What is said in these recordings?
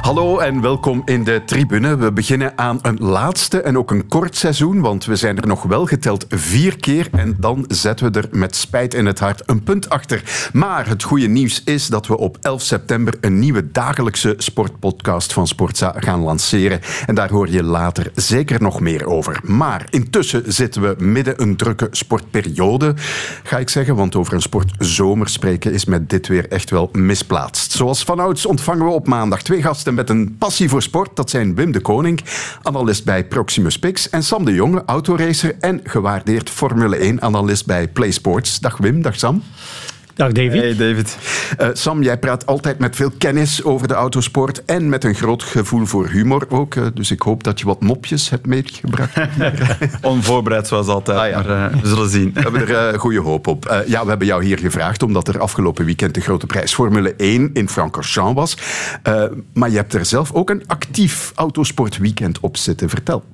Hallo en welkom in de tribune. We beginnen aan een laatste en ook een kort seizoen, want we zijn er nog wel geteld vier keer en dan zetten we er met spijt in het hart een punt achter. Maar het goede nieuws is dat we op 11 september een nieuwe dagelijkse sportpodcast van Sportza gaan lanceren. En daar hoor je later zeker nog meer over. Maar intussen zitten we midden een drukke sportperiode, ga ik zeggen, want over een sportzomer spreken is met dit weer echt wel misplaatst. Zoals vanouds ontvangen we op maandag twee gasten met een passie voor sport. Dat zijn Wim de Koning, analist bij Proximus Pix, en Sam de Jonge, autoracer en gewaardeerd Formule 1-analist bij PlaySports. Dag Wim, dag Sam. Dag David. Hey David. Uh, Sam, jij praat altijd met veel kennis over de autosport en met een groot gevoel voor humor ook. Uh, dus ik hoop dat je wat mopjes hebt meegebracht. Onvoorbereid zoals altijd, ah, ja. maar uh, we zullen zien. We hebben er goede hoop op. ja, we hebben jou hier gevraagd omdat er afgelopen weekend de grote prijs Formule 1 in Francorchamps was. maar je hebt er zelf ook een actief autosportweekend op zitten. Vertel.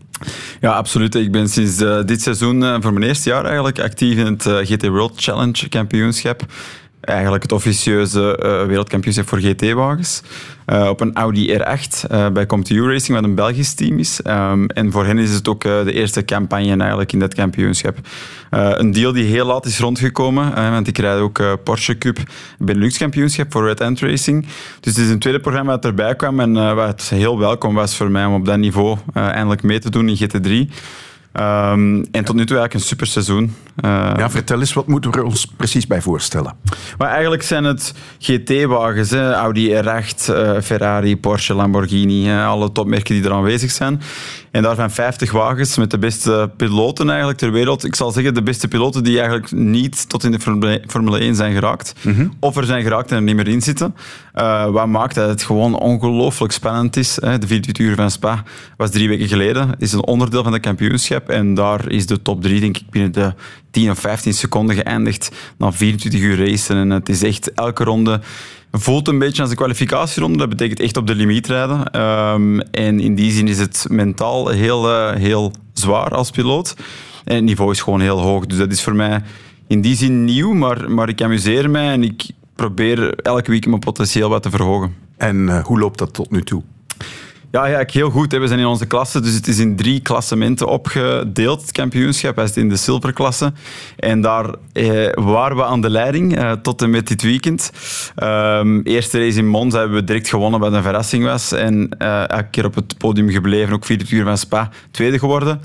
Ja, absoluut. Ik ben sinds uh, dit seizoen, uh, voor mijn eerste jaar eigenlijk, actief in het uh, GT World Challenge kampioenschap eigenlijk het officieuze uh, wereldkampioenschap voor GT-wagens. Uh, op een Audi R8 uh, bij ComTU Racing, wat een Belgisch team is. Um, en voor hen is het ook de eerste campagne eigenlijk in dat kampioenschap. een deal die heel laat is rondgekomen, want ik rijd ook Porsche Cup Benelux kampioenschap voor Red Ant Racing. Dus het is een tweede programma dat erbij kwam en wat heel welkom was voor mij om op dat niveau eindelijk mee te doen in GT3. Um, en tot nu toe eigenlijk een super seizoen. Uh, ja, vertel eens, wat moeten we ons precies bij voorstellen? Maar eigenlijk zijn het GT-wagens, Audi R8, uh, Ferrari, Porsche, Lamborghini, alle topmerken die er aanwezig zijn. En daarvan 50 wagens met de beste piloten eigenlijk ter wereld. Ik zal zeggen, de beste piloten die eigenlijk niet tot in de Formule 1 zijn geraakt. Mm Of er zijn geraakt en er niet meer in zitten. Uh, wat maakt dat het gewoon ongelooflijk spannend is. Hè. De 24 uur van Spa was drie weken geleden. Is een onderdeel van de kampioenschap. En daar is de top 3, denk ik, binnen de 10 of 15 seconden geëindigd. Na 24 uur racen. En het is echt elke ronde voelt een beetje als een kwalificatieronde. Dat betekent echt op de limiet rijden. Um, en in die zin is het mentaal heel, uh, heel zwaar als piloot. En het niveau is gewoon heel hoog. Dus dat is voor mij in die zin nieuw, maar, maar ik amuseer mij en ik probeer elke week mijn potentieel wat te verhogen. En uh, hoe loopt dat tot nu toe? Ja, eigenlijk heel goed. We zijn in onze klasse, dus het is in drie klassementen opgedeeld, het kampioenschap. Hij is in de zilverklasse. En daar eh, waren we aan de leiding eh, tot en met dit weekend. Um, eerste race in Monza hebben we direct gewonnen, wat een verrassing was. En uh, elke keer op het podium gebleven, ook vier uur van Spa, tweede geworden.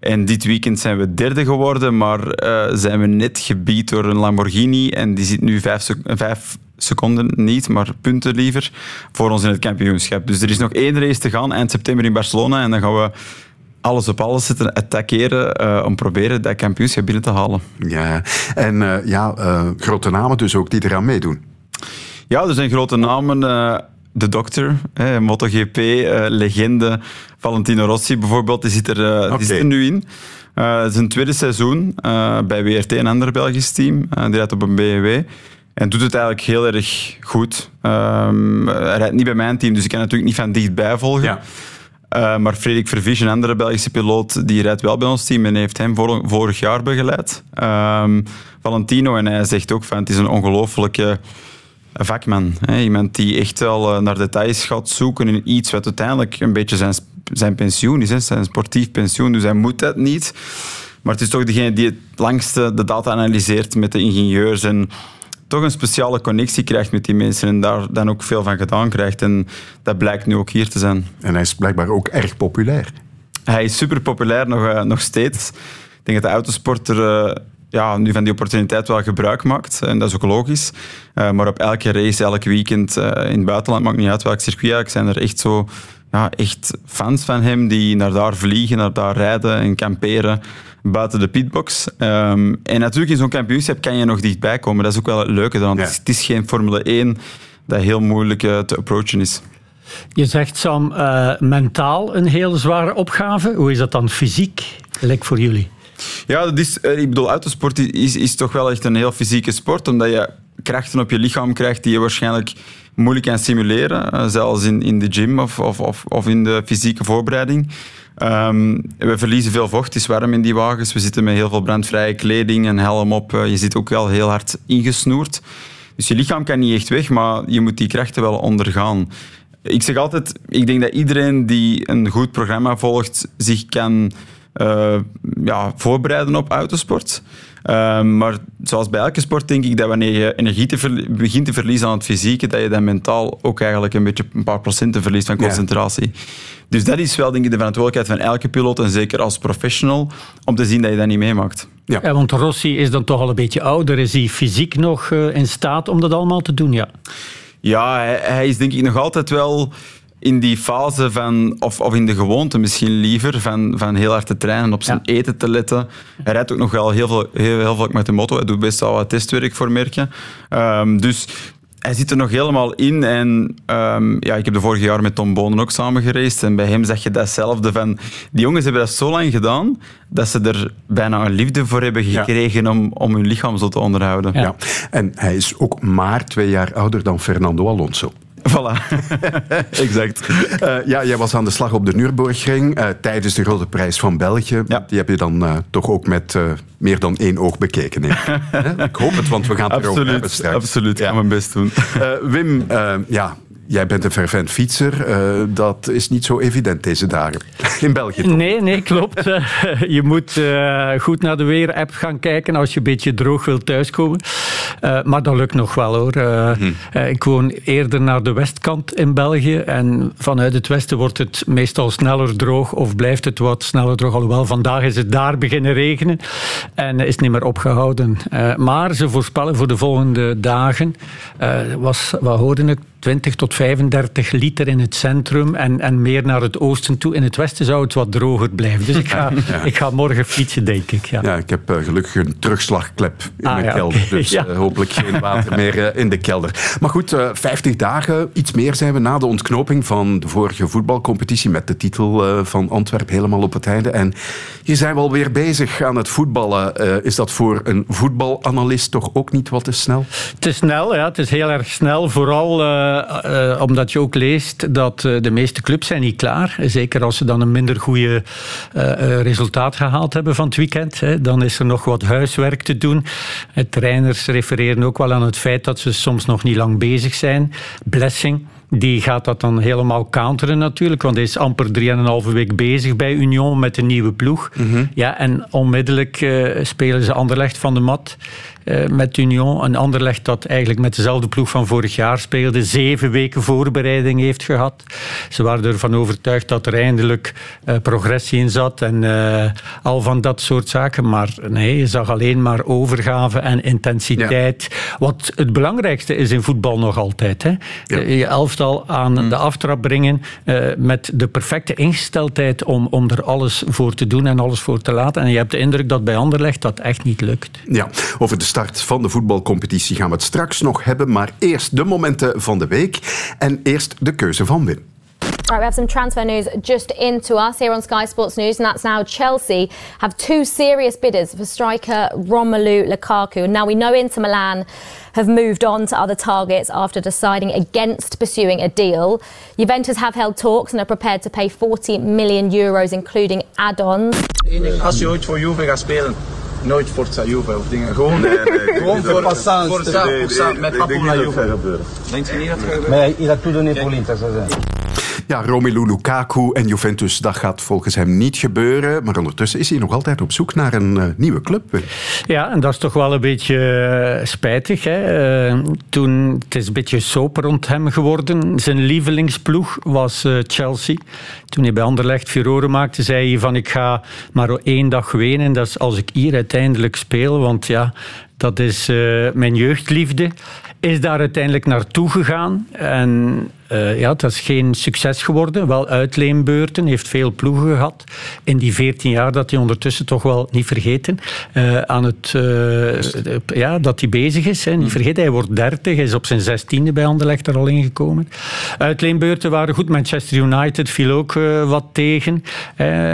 En dit weekend zijn we derde geworden, maar uh, zijn we net gebied door een Lamborghini. En die zit nu vijf, vijf seconden niet, maar punten liever, voor ons in het kampioenschap. Dus er is nog één race te gaan, eind september in Barcelona. En dan gaan we alles op alles zitten attackeren uh, om proberen dat kampioenschap binnen te halen. Ja, en uh, ja, uh, grote namen dus ook die eraan meedoen. Ja, er zijn grote namen. de dokter, MotoGP-legende Valentino Rossi bijvoorbeeld, die zit er, okay. die zit er nu in. het is een tweede seizoen bij WRT, een ander Belgisch team. die rijdt op een BMW. En doet het eigenlijk heel erg goed. Um, hij rijdt niet bij mijn team, dus ik kan natuurlijk niet van dichtbij volgen. Ja. Uh, maar Frederik Vervies, een andere Belgische piloot, die rijdt wel bij ons team en heeft hem vorig jaar begeleid. Um, Valentino, en hij zegt ook van het is een ongelofelijke vakman. Hè? Iemand die echt wel eh, naar details gaat zoeken in iets wat uiteindelijk een beetje zijn, zijn pensioen is, hè? zijn sportief pensioen. Dus hij moet dat niet. Maar het is toch degene die het langste de data analyseert met de ingenieurs en toch een speciale connectie krijgt met die mensen en daar dan ook veel van gedaan krijgt. En dat blijkt nu ook hier te zijn. En hij is blijkbaar ook erg populair. Hij is super populair nog, uh, nog steeds. Ik denk dat de autosporter uh, ja, nu van die opportuniteit wel gebruik maakt. En dat is ook logisch. Uh, maar op elke race, elk weekend in het buitenland, maakt niet uit welk circuit eigenlijk, zijn er echt zo ja, echt fans van hem die naar daar vliegen, naar daar rijden en kamperen buiten de pitbox. Um, en natuurlijk in zo'n kampioenschap kan je nog dichtbij komen. Dat is ook wel het leuke, want ja. het is geen Formule 1 dat heel moeilijk uh, te approachen is. Je zegt, Sam, uh, mentaal een heel zware opgave. Hoe is dat dan fysiek, lijkt voor jullie? Ja, dat is, ik bedoel, autosport is, is toch wel echt een heel fysieke sport, omdat je krachten op je lichaam krijgt die je waarschijnlijk moeilijk kan simuleren, zelfs in, in de gym of, of, of, of in de fysieke voorbereiding. Ehm, we verliezen veel vocht, het is warm in die wagens. We zitten met heel veel brandvrije kleding en helm op. Eh, je zit ook wel heel hard ingesnoerd. Dus je lichaam kan niet echt weg, maar je moet die krachten wel ondergaan. Ik zeg altijd, ik denk dat iedereen die een goed programma volgt, zich kan uh, ja, voorbereiden op autosport. Ehm, maar zoals bij elke sport denk ik dat wanneer je energie te begint te verliezen aan het fysieke, dat je dan mentaal ook eigenlijk een beetje een paar procenten verliest van concentratie. Dus dat is wel denk ik de verantwoordelijkheid van elke piloot en zeker als professional om te zien dat je dat niet meemaakt. Ja. ja want Rossi is dan toch al een beetje ouder. Is hij fysiek nog uh, in staat om dat allemaal te doen? Ja, ja hij, hij is denk ik nog altijd wel in die fase van, of, of in de gewoonte misschien liever, van, van heel hard te trainen, op zijn eten te letten. Hij rijdt ook nog wel heel veel, heel, heel veel met de moto. Hij doet best wel wat testwerk voor merken. Um, dus hij zit er nog helemaal in. En um, ja, ik heb de vorige jaar met Tom Bonen ook samen gereisd. En bij hem zag je datzelfde van... Die jongens hebben dat zo lang gedaan, dat ze er bijna een liefde voor hebben gekregen om, om hun lichaam zo te onderhouden. Ja. En hij is ook maar twee jaar ouder dan Fernando Alonso. Voilà, exact. Uh, ja, jij was aan de slag op de Nürburgring uh, tijdens de Grote Prijs van België. Ja. Die heb je dan uh, toch ook met meer dan één oog bekeken. ik hoop het, want we gaan het erover hebben straks. Absoluut, ik ga mijn best doen. Wim, ja, Jij bent een fervent fietser. Uh, dat is niet zo evident deze dagen. In België toch? Nee, nee, klopt. je moet uh, goed naar de weer-app gaan kijken als je een beetje droog wilt thuiskomen. Maar dat lukt nog wel hoor. Mhm. ik woon eerder naar de westkant in België. En vanuit het westen wordt het meestal sneller droog of blijft het wat sneller droog. Alhoewel, vandaag is het daar beginnen regenen en is niet meer opgehouden. maar ze voorspellen voor de volgende dagen, was, wat hoorde ik, 20 tot 35 liter in het centrum en, en meer naar het oosten toe. In het westen zou het wat droger blijven. Dus ik ga, ik ga morgen fietsen, denk ik. Ja, ja ik heb uh, gelukkig een terugslagklep in ah, mijn kelder. Dus uh, hopelijk geen water meer uh, in de kelder. Maar goed, 50 dagen, iets meer zijn we na de ontknoping van de vorige voetbalcompetitie met de titel van Antwerpen helemaal op het einde. En hier zijn we alweer bezig aan het voetballen. is dat voor een voetbalanalist toch ook niet wat te snel? Te snel, ja. Het is heel erg snel. Vooral uh, omdat je ook leest dat uh, de meeste clubs zijn niet klaar. Zeker als ze dan een minder goede uh, resultaat gehaald hebben van het weekend. Hè. Dan is er nog wat huiswerk te doen. trainers refereren ook wel aan het feit dat ze soms nog niet lang bezig zijn. Blessing die gaat dat dan helemaal counteren natuurlijk, want hij is amper 3,5 week bezig bij Union met een nieuwe ploeg. Mhm. ja, en onmiddellijk uh, spelen ze Anderlecht van de mat uh, met Union. Een Anderlecht dat eigenlijk met dezelfde ploeg van vorig jaar speelde, zeven weken voorbereiding heeft gehad. Ze waren ervan overtuigd dat er eindelijk uh, progressie in zat en al van dat soort zaken. Maar nee, je zag alleen maar overgave en intensiteit. Wat het belangrijkste is in voetbal nog altijd. Hè? Ja. Je elftal aan hmm. de aftrap brengen met de perfecte ingesteldheid om, om er alles voor te doen en alles voor te laten. En je hebt de indruk dat bij Anderlecht dat echt niet lukt. Ja, over de start van de voetbalcompetitie gaan we het straks nog hebben, maar eerst de momenten van de week en eerst de keuze van Wim. Right, we have some transfer news just into us here on Sky Sports News, and that's now Chelsea have two serious bidders for striker Romelu Lukaku. Now we know Inter Milan have moved on to other targets after deciding against pursuing a deal. Juventus have held talks and are prepared to pay 40 million euros, including add-ons. Als je ooit voor Juve gaat spelen, nooit Forza Juve of dingen. Gewoon, nee, nee, gewoon voor Forza, Forza, met naar Juve. Denkt je niet dat het gaat gebeuren? Maar il a tout donné pour l'Inter, Ja, Romelu Lukaku en Juventus, dat gaat volgens hem niet gebeuren. Maar ondertussen is hij nog altijd op zoek naar een uh, nieuwe club. Ja, en dat is toch wel een beetje uh, spijtig. Hè? Uh, toen, het is een beetje soap rond hem geworden. Zijn lievelingsploeg was Chelsea. Toen hij bij Anderlecht Furore maakte, zei hij van ik ga maar één dag wenen. Dat is als ik hier uiteindelijk speel. Want ja, dat is mijn jeugdliefde. Is daar uiteindelijk naartoe gegaan. En uh, ja, dat is geen succes geworden. Wel uitleenbeurten, heeft veel ploegen gehad. In die 14 jaar dat hij ondertussen toch wel niet vergeten uh, aan het, uh, ja, dat hij bezig is. Hè. Niet mm. vergeten, hij wordt 30, hij is op zijn 16e bij Anderlecht er al ingekomen. Uitleenbeurten waren goed. Manchester United viel ook wat tegen.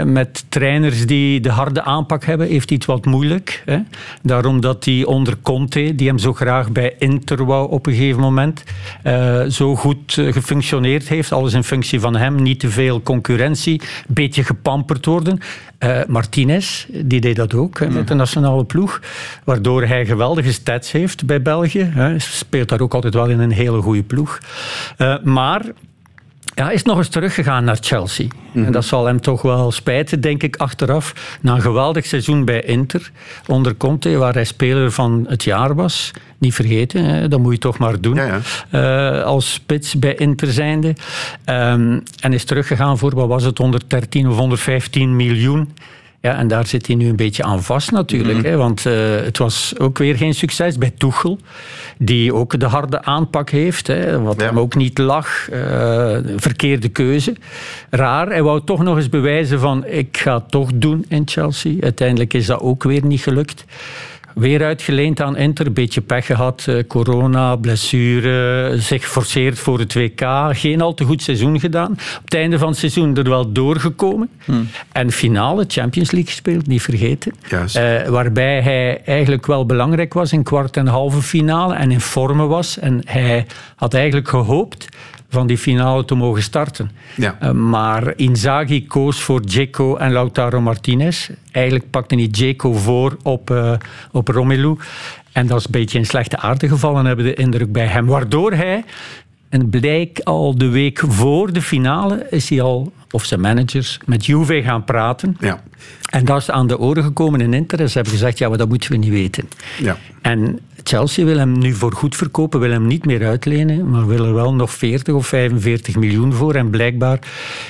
met trainers die de harde aanpak hebben, heeft hij het wat moeilijk. Hè. Daarom dat hij onder Conte, die hem zo graag bij Inter wou op een gegeven moment, zo goed gefunctioneerd heeft. Alles in functie van hem, niet te veel concurrentie, een beetje gepamperd worden. Uh, Martinez, die deed dat ook hè, met de nationale ploeg, waardoor hij geweldige stats heeft bij België. Hè. Speelt daar ook altijd wel in een hele goede ploeg. Uh, maar ja, hij is nog eens teruggegaan naar Chelsea. En Mhm. dat zal hem toch wel spijten, denk ik, achteraf. Na een geweldig seizoen bij Inter, onder Conte, waar hij speler van het jaar was. Niet vergeten, hè, dat moet je toch maar doen. Ja, Eh, als spits bij Inter zijnde. Ehm, en is teruggegaan voor, wat was het, 113 of 115 miljoen. Ja, en daar zit hij nu een beetje aan vast natuurlijk. hè, want eh, het was ook weer geen succes bij Tuchel. Die ook de harde aanpak heeft. Hè, wat Ja. hem ook niet lag. Eh, verkeerde keuze. Raar. Hij wou toch nog eens bewijzen van ik ga het toch doen in Chelsea. Uiteindelijk is dat ook weer niet gelukt. Weer uitgeleend aan Inter, een beetje pech gehad. eh, corona, blessure, zich forceerd voor het WK. Geen al te goed seizoen gedaan. Op het einde van het seizoen er wel doorgekomen. En finale, Champions League gespeeld, niet vergeten. Juist. Eh, waarbij hij eigenlijk wel belangrijk was in kwart en halve finale en in vormen was. En hij had eigenlijk gehoopt van die finale te mogen starten. Ja. Eh, maar Inzaghi koos voor Dzeko en Lautaro Martinez. Eigenlijk pakte hij Dzeko voor op, eh, op Romelu. En dat is een beetje in slechte aarde gevallen, hebben de indruk bij hem. Waardoor hij, en blijk al de week voor de finale, is hij al, of zijn managers, met Juve gaan praten. Ja. En dat is aan de oren gekomen in Inter. En ze hebben gezegd, ja, maar dat moeten we niet weten. Ja. En Chelsea wil hem nu voor goed verkopen, wil hem niet meer uitlenen, maar wil er wel nog 40 of 45 miljoen voor. En blijkbaar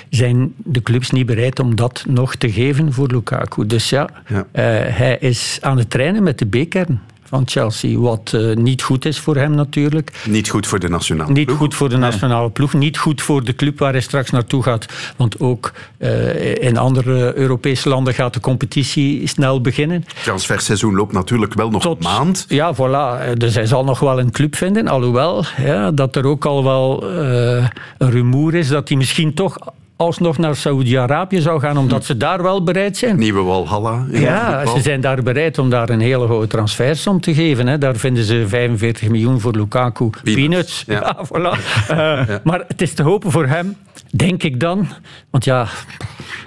zijn de clubs niet bereid om dat nog te geven voor Lukaku. Dus ja, Ja. eh, hij is aan het trainen met de B-kern van Chelsea. Wat eh, niet goed is voor hem natuurlijk. Niet goed voor de nationale Niet ploeg. goed voor de nationale ploeg, niet goed voor de club waar hij straks naartoe gaat. Want ook eh, in andere Europese landen gaat de competitie snel beginnen. Het transferseizoen loopt natuurlijk wel nog een maand. Ja, voilà. Dus hij zal nog wel een club vinden. Alhoewel ja, dat er ook al wel eh, een rumoer is dat hij misschien toch alsnog naar Saoedi-Arabië zou gaan, omdat ze daar wel bereid zijn. Nieuwe Walhalla. Ja, ze zijn daar bereid om daar een hele hoge transfersom te geven. Hè. Daar vinden ze 45 miljoen voor Lukaku. Peanuts. Ja. Ja. voilà. Eh, Maar het is te hopen voor hem, denk ik dan. Want ja,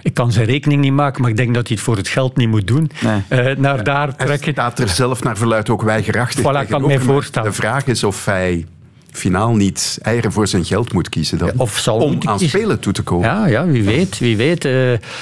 ik kan zijn rekening niet maken, maar ik denk dat hij het voor het geld niet moet doen. Nee. Eh, naar daar Hij trekken. staat er zelf naar verluidt ook weigerachtig Voilà, kan mij voorstellen. De vraag is of hij finaal niet eieren voor zijn geld moet kiezen dan, Of zal om aan kiezen. spelen toe te komen. Ja, ja, wie weet. Wie weet. Eh,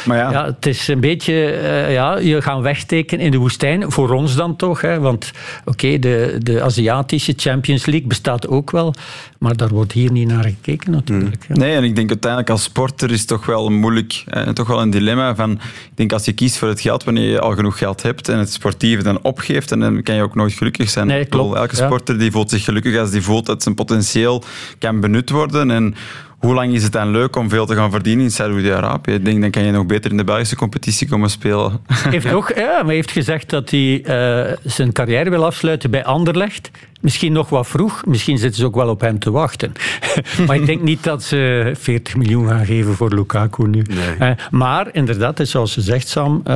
Maar ja. ja. het is een beetje eh, ja, je gaan wegsteken in de woestijn. Voor ons dan toch. Hè, want oké, de, de Aziatische Champions League bestaat ook wel. Maar daar wordt hier niet naar gekeken natuurlijk. Ja. Nee, en ik denk uiteindelijk als sporter is het toch wel moeilijk, eh, toch wel een dilemma van, ik denk als je kiest voor het geld, wanneer je al genoeg geld hebt en het sportieve dan opgeeft, en dan kan je ook nooit gelukkig zijn. Nee, klopt, Elke ja. sporter die voelt zich gelukkig als die voelt dat zijn potentieel kan benut worden en hoe lang is het dan leuk om veel te gaan verdienen in Saudi-Arabië? Ik denk, dan kan je nog beter in de Belgische competitie komen spelen. heeft ook, ja, maar heeft gezegd dat hij eh, zijn carrière wil afsluiten bij Anderlecht. Misschien nog wat vroeg. Misschien zitten ze ook wel op hem te wachten. maar ik denk niet dat ze 40 miljoen gaan geven voor Lukaku nu. Nee. Eh, maar inderdaad, zoals ze zegt, Sam, eh,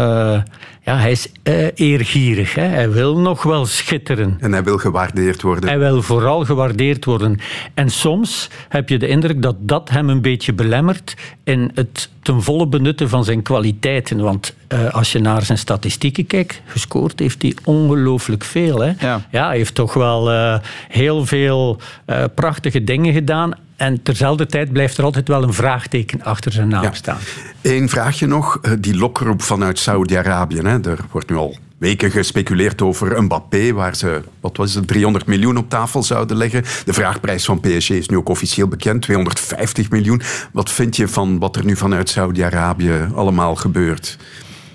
ja, hij is eh, eergierig. Hè. Hij wil nog wel schitteren. En hij wil gewaardeerd worden. Hij wil vooral gewaardeerd worden. En soms heb je de indruk dat dat hem een beetje belemmert in het ten volle benutten van zijn kwaliteiten. Want eh, als je naar zijn statistieken kijkt, gescoord heeft hij ongelooflijk veel. Hè? Ja. hij heeft toch wel eh, heel veel eh, prachtige dingen gedaan. En terzelfde tijd blijft er altijd wel een vraagteken achter zijn naam Ja. staan. Eén vraagje nog. Eh, Die lokroep vanuit Saudi-Arabië. Er wordt nu al weken gespeculeerd over Mbappé, waar ze wat was het, 300 miljoen op tafel zouden leggen. De vraagprijs van PSG is nu ook officieel bekend, 250 miljoen. Wat vind je van wat er nu vanuit Saudi-Arabië allemaal gebeurt?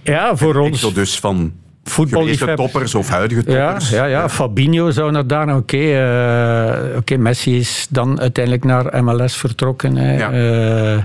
Ja, voor ons... Exodus dus van Voetballiefhebbers. gewezen toppers of huidige Ja, toppers. ja, ja, Fabinho zou naar daar. Oké, eh, oké, Messi is dan uiteindelijk naar MLS vertrokken. Hè. Ja. Eh,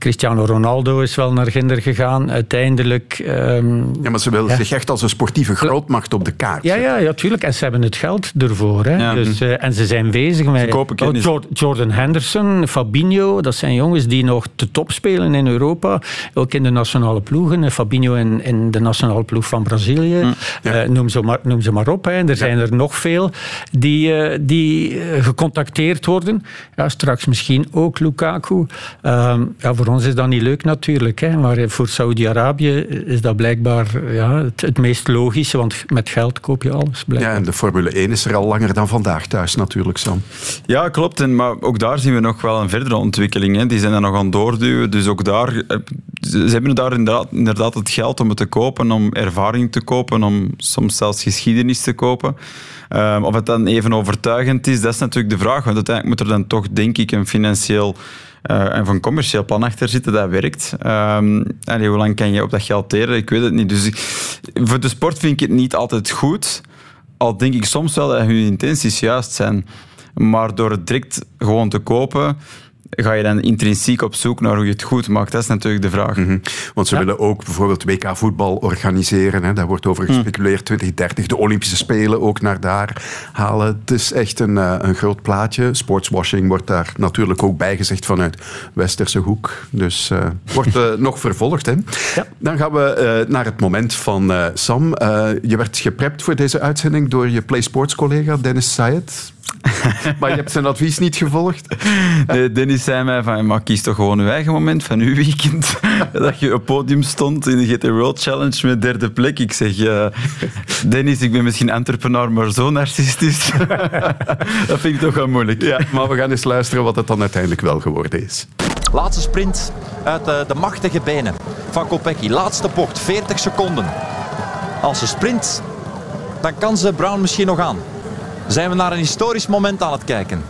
Cristiano Ronaldo is wel naar Ginder gegaan. Uiteindelijk... ehm, Ja, maar ze willen zich echt als een sportieve grootmacht op de kaart ja, ja, ja, tuurlijk. En ze hebben het geld ervoor. Hè. Ja. Dus, eh, en ze zijn bezig met kopen Oh, Jordan Henderson, Fabinho. Dat zijn jongens die nog te top spelen in Europa. Ook in de nationale ploegen. Eh, Fabinho in, in de nationale ploeg van Brazilië. Eh, noem, ze maar, noem ze maar op. Hè. Er zijn er nog veel die, die gecontacteerd worden. Ja, straks misschien ook Lukaku. Ehm, ja, voor ons is dat niet leuk natuurlijk. Hè. Maar voor Saudi-Arabië is dat blijkbaar ja, het, het meest logische. Want met geld koop je alles. Blijkbaar. Ja, en de Formule 1 is er al langer dan vandaag thuis natuurlijk, Sam. Ja, klopt. En, maar ook daar zien we nog wel een verdere ontwikkeling. Hè. Die zijn er nog aan het doorduwen. Dus ook daar... eh, Ze hebben daar inderdaad, inderdaad het geld om het te kopen, om ervaring te kopen, om soms zelfs geschiedenis te kopen. Ehm, of het dan even overtuigend is, dat is natuurlijk de vraag. Want uiteindelijk moet er dan toch, denk ik, een financieel eh, en van commercieel plan achter zitten dat werkt. Allee, hoe lang kan je op dat geld teren? Ik weet het niet. Dus voor de sport vind ik het niet altijd goed. Al denk ik soms wel dat hun intenties juist zijn. Maar door het direct gewoon te kopen, ga je dan intrinsiek op zoek naar hoe je het goed maakt. Dat is natuurlijk de vraag. Mhm. Want ze willen ook bijvoorbeeld WK voetbal organiseren. Hè. Daar wordt over gespeculeerd. 2030, de Olympische Spelen ook naar daar halen. Het is echt een, eh, een groot plaatje. Sportswashing wordt daar natuurlijk ook bijgezegd vanuit Westerse hoek. Dus eh wordt eh, nog vervolgd. Hè. Dan gaan we naar het moment van Sam. Je werd geprept voor deze uitzending door je Play Sports collega Dennis Sayed. Maar je hebt zijn advies niet gevolgd. Nee, Dennis zei mij van, maar kies toch gewoon uw eigen moment van uw weekend. dat je op podium stond in de GT World Challenge met derde plek. Ik zeg, eh, Dennis, ik ben misschien entrepreneur, maar zo narcistisch. dat vind ik toch wel moeilijk. Ja, maar we gaan eens luisteren wat het dan uiteindelijk wel geworden is. Laatste sprint uit de, de machtige benen van Kopecky. Laatste bocht, 40 seconden. Als ze sprint, dan kan ze Brown misschien nog aan. Zijn we naar een historisch moment aan het kijken?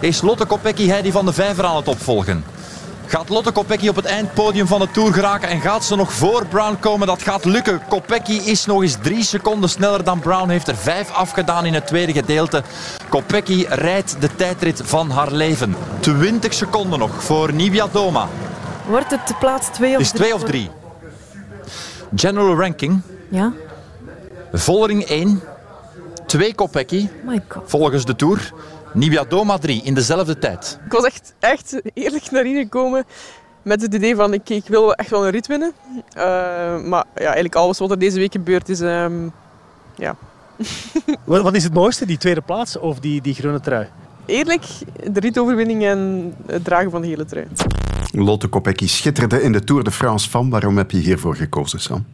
Is Lotte Kopecky Heidi van de Vijver aan het opvolgen? Gaat Lotte Kopecky op het eindpodium van de Tour geraken en gaat ze nog voor Brown komen? Dat gaat lukken. Kopecky is nog eens drie seconden sneller dan Brown. Heeft er vijf afgedaan in het tweede gedeelte. Kopecky rijdt de tijdrit van haar leven. 20 seconden nog voor Nibia Doma. Wordt het de plaats 2 of Is twee of voor- drie. General ranking. Ja. Vollering 1. 2 Kopecky. Volgens de Tour. Nibia Doma 3 in dezelfde tijd. Ik was echt, echt eerlijk naar hier gekomen met het idee van ik, ik wil echt wel een rit winnen. Eh, maar ja, eigenlijk alles wat er deze week gebeurd is, ehm, ja. Wat, wat is het mooiste, die tweede plaats of die, die groene trui? Eerlijk, de ritoverwinning en het dragen van de hele trui. Lotte Kopecky schitterde in de Tour de France van. Waarom heb je hiervoor gekozen, Sam?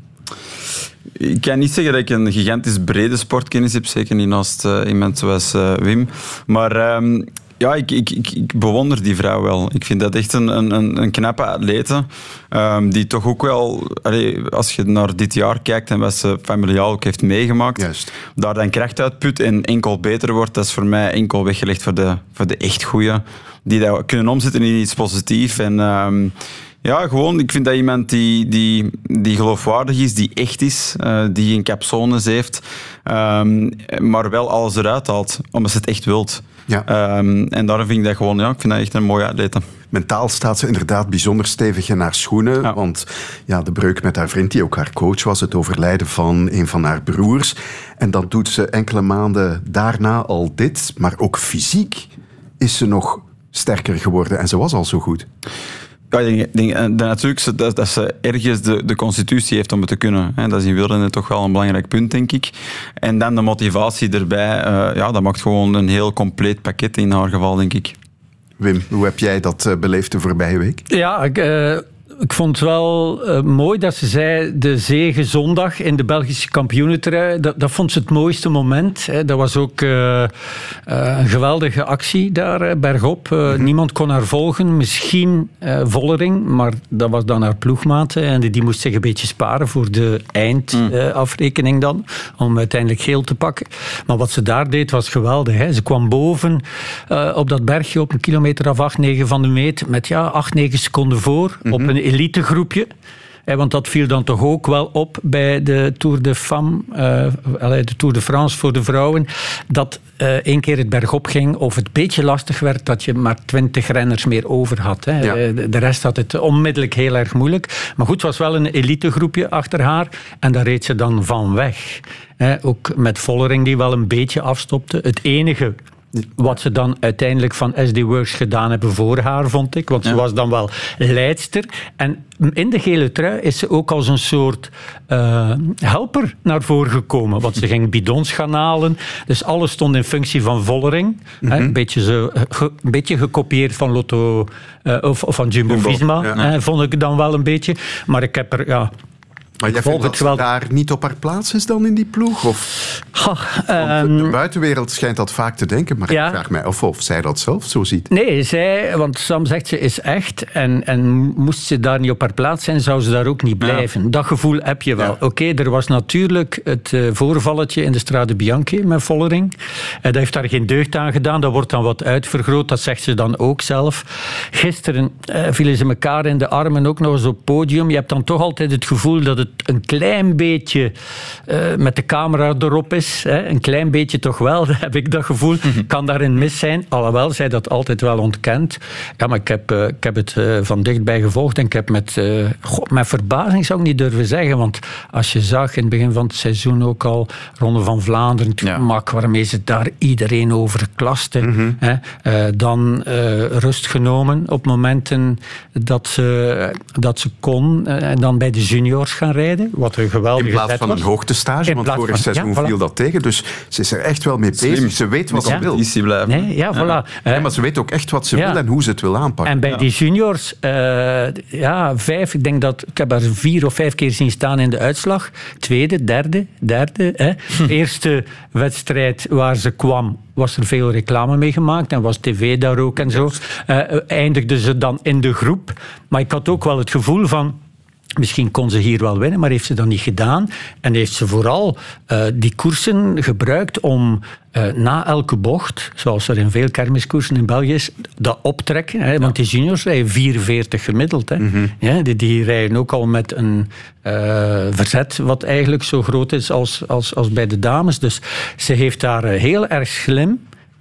Ik kan niet zeggen dat ik een gigantisch brede sportkennis heb, zeker niet naast eh, iemand zoals eh, Wim. Maar ehm, ja, ik, ik, ik, ik bewonder die vrouw wel. Ik vind dat echt een, een, een, knappe atlete, ehm, die toch ook wel, allee, als je naar dit jaar kijkt en wat ze familiaal ook heeft meegemaakt, Juist. daar dan kracht uitput en enkel beter wordt, dat is voor mij enkel weggelegd voor de, voor de echt goeie. Die dat kunnen omzetten in iets positiefs. En ehm, ja, gewoon, ik vind dat iemand die, die, die geloofwaardig is, die echt is, eh, die een capsones heeft, ehm, maar wel alles eruit haalt, omdat ze het echt wilt. Ja. Ehm, en daarom vind ik dat gewoon, ja, ik vind dat echt een mooie atlete. Mentaal staat ze inderdaad bijzonder stevig in haar schoenen. Ja. Want ja, de breuk met haar vriend, die ook haar coach was, het overlijden van een van haar broers. En dan doet ze enkele maanden daarna al dit. Maar ook fysiek is ze nog sterker geworden. En ze was al zo goed. Ja, ik denk, denk, eh, dat natuurlijk ze- dat, dat ze ergens de, de constitutie heeft om het te kunnen. Hè. Dat is in wielrennen toch wel een belangrijk punt, denk ik. En dan de motivatie erbij. eh, ja, dat maakt gewoon een heel compleet pakket in haar geval, denk ik. Wim, hoe heb jij dat eh, beleefd de voorbije week? Ja, ik, eh, ik vond het wel eh, mooi dat ze zei de zege zondag in de Belgische kampioenentrui. Dat, dat vond ze het mooiste moment. Hè. Dat was ook eh, eh, een geweldige actie daar bergop. Eh, Niemand kon haar volgen. Misschien Vollering, maar dat was dan haar ploegmaat. hè. En die, die moest zich een beetje sparen voor de eindafrekening dan. Om uiteindelijk geel te pakken. Maar wat ze daar deed was geweldig. Hè. Ze kwam boven op dat bergje op een kilometer of 8, 9 van de meet. Met ja, 8, 9 seconden voor. Op een elitegroepje. Want dat viel dan toch ook wel op bij de Tour de Femme, eh, de Tour de France voor de vrouwen, dat eh één keer het bergop ging of het beetje lastig werd dat je maar twintig renners meer over had. Hè. Ja. Eh, de, de rest had het onmiddellijk heel erg moeilijk. Maar goed, het was wel een elitegroepje achter haar en daar reed ze dan van weg. Hè. Ook met Vollering die wel een beetje afstopte. Het enige wat ze dan uiteindelijk van SD Works gedaan hebben voor haar, vond ik. Want ze was dan wel leidster. En in de gele trui is ze ook als een soort eh, helper naar voren gekomen. Want ze ging bidons gaan halen. Dus alles stond in functie van Vollering. hè, een, beetje zo, eh, ge- een beetje gekopieerd van Lotto eh, of, of van Jumbo-Visma. ja. hè, vond ik dan wel een beetje. Maar ik heb er... Ja, Maar jij vindt het dat ze wel. daar niet op haar plaats is dan in die ploeg? Of, ha, ehm, de buitenwereld schijnt dat vaak te denken, maar Ja. ik vraag mij af of zij dat zelf zo ziet. Nee, zij, want Sam zegt ze is echt. En, en moest ze daar niet op haar plaats zijn, zou ze daar ook niet blijven. Dat gevoel heb je wel. Ja. Oké, er was natuurlijk het eh, voorvalletje in de Strade Bianchi met Vollering. En dat heeft daar geen deugd aan gedaan. Dat wordt dan wat uitvergroot, dat zegt ze dan ook zelf. Gisteren eh, vielen ze elkaar in de armen ook nog eens op podium. Je hebt dan toch altijd het gevoel dat het een klein beetje eh, met de camera erop is. Hè. Een klein beetje toch wel, heb ik dat gevoel. Kan daarin mis zijn. Alhoewel, zij dat altijd wel ontkent. Ja, maar ik heb, eh, ik heb het eh, van dichtbij gevolgd en ik heb met, met verbazing, zou ik niet durven zeggen. Want als je zag in het begin van het seizoen ook al Ronde van Vlaanderen, het Ja. gemak waarmee ze daar iedereen over klasten. hè, eh, dan rust genomen op momenten dat ze, dat ze kon. en dan bij de juniors gaan rijden, wat een geweldige In plaats van was. een hoogtestage, want vorig van- seizoen ja, voilà. viel dat tegen. Dus ze is er echt wel mee Slim. bezig. Ze weet wat ze Ja. wil. Blijven. Nee, ja, voilà. Ja, Eh, maar ze weet ook echt wat ze Ja. wil en hoe ze het wil aanpakken. En bij die juniors, eh, ja, vijf, ik denk dat ik heb haar vier of vijf keer zien staan in de uitslag. Tweede, derde, derde. Hè. Eerste wedstrijd waar ze kwam, was er veel reclame mee gemaakt en was tv daar ook en zo. Eh, eindigde ze dan in de groep. Maar ik had ook wel het gevoel van. Misschien kon ze hier wel winnen, maar heeft ze dat niet gedaan. En heeft ze vooral eh, die koersen gebruikt om eh, na elke bocht, zoals er in veel kermiskoersen in België is, dat optrekken. Hè, want die juniors rijden 44 gemiddeld. Hè. Ja, die, die rijden ook al met een eh, verzet wat eigenlijk zo groot is als, als, als bij de dames. Dus ze heeft daar heel erg slim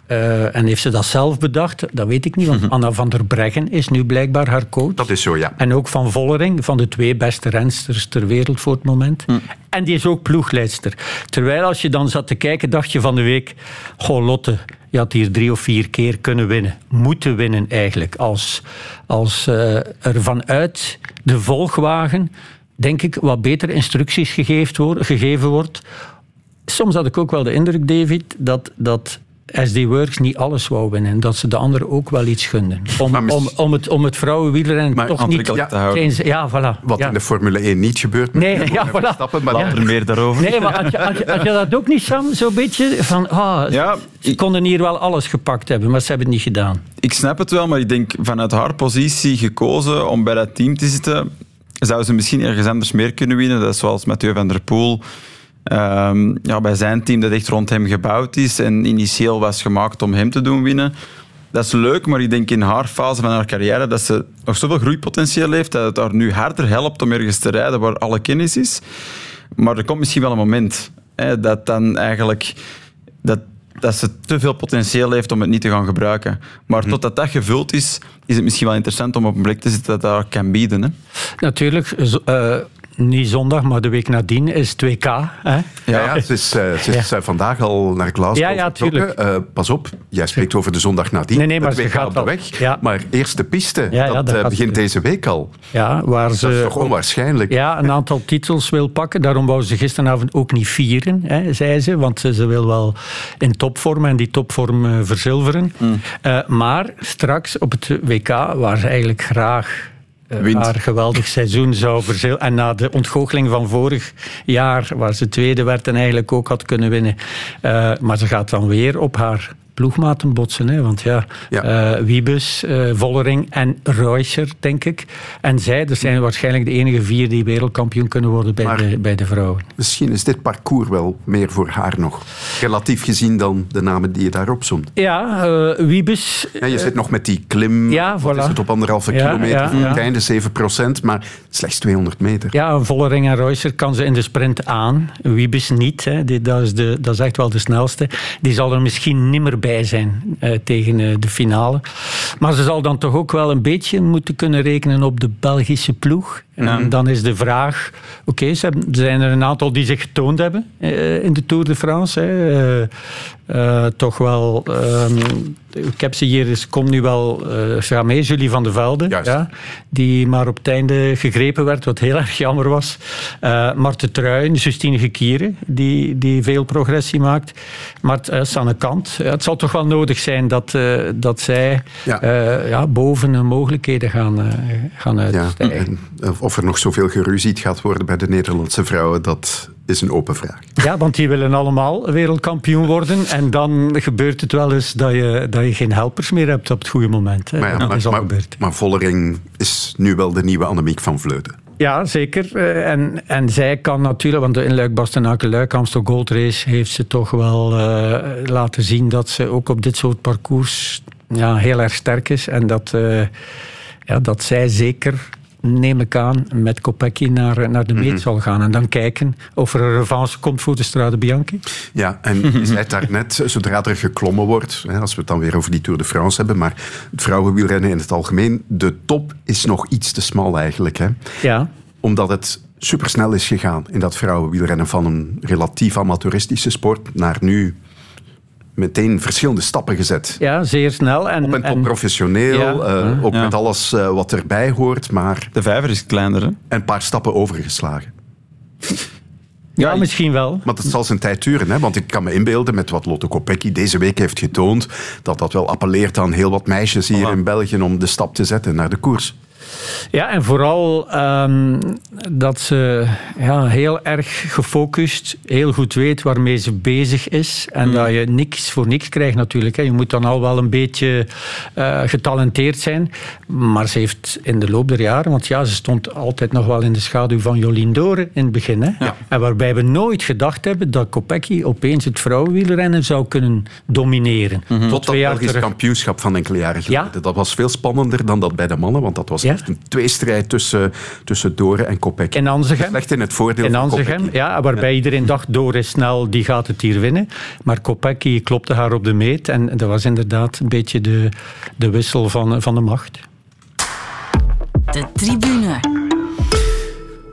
eh, en heeft ze dat zelf bedacht? Dat weet ik niet, want Anna van der Breggen is nu blijkbaar haar coach. Dat is zo, ja. En ook van Vollering, van de twee beste rensters ter wereld voor het moment. En die is ook ploegleidster. Terwijl als je dan zat te kijken, dacht je van de week... Goh, Lotte, je had hier drie of vier keer kunnen winnen. Moeten winnen eigenlijk. Als, als eh, er vanuit de volgwagen, denk ik, wat beter instructies gegeven, wordt, gegeven wordt. Soms had ik ook wel de indruk, David, dat... dat SD Works niet alles wou winnen. Dat ze de anderen ook wel iets gunden. Om, mis- om, om, het, om het vrouwenwielrennen toch niet... te houden. geen- Ja, voilà. Wat ja. in de Formule 1 niet gebeurt. Nee, ja, voilà. Verstappen, maar Later meer daarover. Nee, maar had je, had, je, had je dat ook niet, Sam? Zo'n beetje van, ah, Ja, ze konden hier wel alles gepakt hebben, maar ze hebben het niet gedaan. Ik snap het wel, maar ik denk vanuit haar positie gekozen om bij dat team te zitten, zou ze misschien ergens anders meer kunnen winnen. Dat is zoals Mathieu van der Poel. Ehm, ja, bij zijn team dat echt rond hem gebouwd is en initieel was gemaakt om hem te doen winnen. Dat is leuk, maar ik denk in haar fase van haar carrière dat ze nog zoveel groeipotentieel heeft dat het haar nu harder helpt om ergens te rijden waar alle kennis is. Maar er komt misschien wel een moment hè, dat dan eigenlijk dat, dat ze te veel potentieel heeft om het niet te gaan gebruiken. Maar totdat dat gevuld is, is het misschien wel interessant om op een plek te zitten dat dat kan bieden. Hè? Natuurlijk, zo- eh, niet zondag, maar de week nadien is 2K. Hè? Ja, ja, ze is, eh, is vandaag al naar Glasgow Ja, ja, vertrokken. Eh, pas op, jij spreekt over de zondag nadien. Nee, nee, maar Het ze gaat op de al- weg. Ja. Maar eerste piste, Ja, ja, dat dat eh, begint ze- deze week al. Ja, waar ze Dat is toch onwaarschijnlijk. ja, een aantal titels wil pakken. Daarom wou ze gisteravond ook niet vieren, hè, zei ze. Want ze, ze wil wel in topvorm en die topvorm verzilveren. Eh, maar straks op het WK, waar ze eigenlijk graag eh, Wint. haar geweldig seizoen zou verzilveren. En na de ontgoocheling van vorig jaar, waar ze tweede werd en eigenlijk ook had kunnen winnen. Eh, maar ze gaat dan weer op haar ploegmaten botsen. Hè? Want ja, Ja. eh, Wiebes, eh, Vollering en Reuscher, denk ik. En zij, dat zijn waarschijnlijk de enige vier die wereldkampioen kunnen worden bij, Maar- de, bij de vrouwen. Misschien is dit parcours wel meer voor haar nog. Relatief gezien dan de namen die je daarop zomt. Ja, eh, Wiebes... Ja, je zit nog met die klim. Ja, voilà. is het op anderhalve Ja, kilometer ja. het einde, 7% maar slechts 200 meter. Ja, Vollering en Reusser kan ze in de sprint aan. Wiebes niet. Hè. Die, dat, is de, dat is echt wel de snelste. Die zal er misschien nimmer bij zijn eh, tegen eh, de finale. Maar ze zal dan toch ook wel een beetje moeten kunnen rekenen op de Belgische ploeg. En dan is de vraag... Oké, ze hebben- er zijn er een aantal die zich getoond hebben eh, in de Tour de France. Hè. Toch wel... ehm, ik heb ze hier, ze komt nu wel... eh gaat mee, Julie van de Velde. Ja, die maar op het einde gegrepen werd, wat heel erg jammer was. Eh Marten Truijn, Justine Gekieren, die, die veel progressie maakt. Maar uh, Sanne Kant, ja, het zal toch wel nodig zijn dat, eh, dat zij Ja. boven hun mogelijkheden gaan, eh, gaan uitstijgen. en of er nog zoveel geruzied gaat worden bij de Nederlandse vrouwen, dat is een open vraag. Ja, want die willen allemaal wereldkampioen worden. En dan gebeurt het wel eens dat je, dat je geen helpers meer hebt op het goede moment. Hè. Maar, ja, dat maar, is al maar, gebeurd. maar Vollering is nu wel de nieuwe Annemiek van Vleuten. Ja, zeker. Eh, En, en zij kan natuurlijk, want in luik bastenaken luik Amstel Gold Race heeft ze toch wel eh, laten zien dat ze ook op dit soort parcours ja, heel erg sterk is. En dat, eh, ja, dat zij zeker, neem ik aan, met Kopecky naar, naar de meet zal gaan. En dan kijken of er een revanche komt voor de Strade Bianchi. Ja, en je zei het daarnet, zodra er geklommen wordt, hè, als we het dan weer over die Tour de France hebben, maar het vrouwenwielrennen in het algemeen, de top is nog iets te smal eigenlijk. Hè? Ja, Omdat het supersnel is gegaan in dat vrouwenwielrennen van een relatief amateuristische sport naar nu meteen verschillende stappen gezet. ja zeer snel. En, Op en top en- professioneel, Ja. eh, ook Ja. met alles eh, wat erbij hoort, maar De vijver is kleiner, hè? een paar stappen overgeslagen. ja, misschien wel. Maar dat zal zijn tijd duren, hè? want ik kan me inbeelden met wat Lotte Kopecky deze week heeft getoond, dat dat wel appelleert aan heel wat meisjes hier Voilà. in België om de stap te zetten naar de koers. Ja, en vooral ehm, dat ze ja, heel erg gefocust, heel goed weet waarmee ze bezig is. En dat je niks voor niks krijgt natuurlijk. Hè. Je moet dan al wel een beetje eh, getalenteerd zijn. Maar ze heeft in de loop der jaren, want ja, ze stond altijd nog wel in de schaduw van Jolien Dore in het begin. Hè. En waarbij we nooit gedacht hebben dat Kopecky opeens het vrouwenwielrennen zou kunnen domineren. Tot dat Belgisch terug. kampioenschap van enkele jaren geleden. Ja. Dat was veel spannender dan dat bij de mannen, want dat was Ja. Echt een tweestrijd tussen, tussen Dore en Kopecky. In Anzegem. Slecht in het voordeel In van Anzegem, ja, waarbij iedereen dacht, door is snel, die gaat het hier winnen. Maar Kopecky klopte haar op de meet en dat was inderdaad een beetje de, de wissel van, van de macht. De tribune.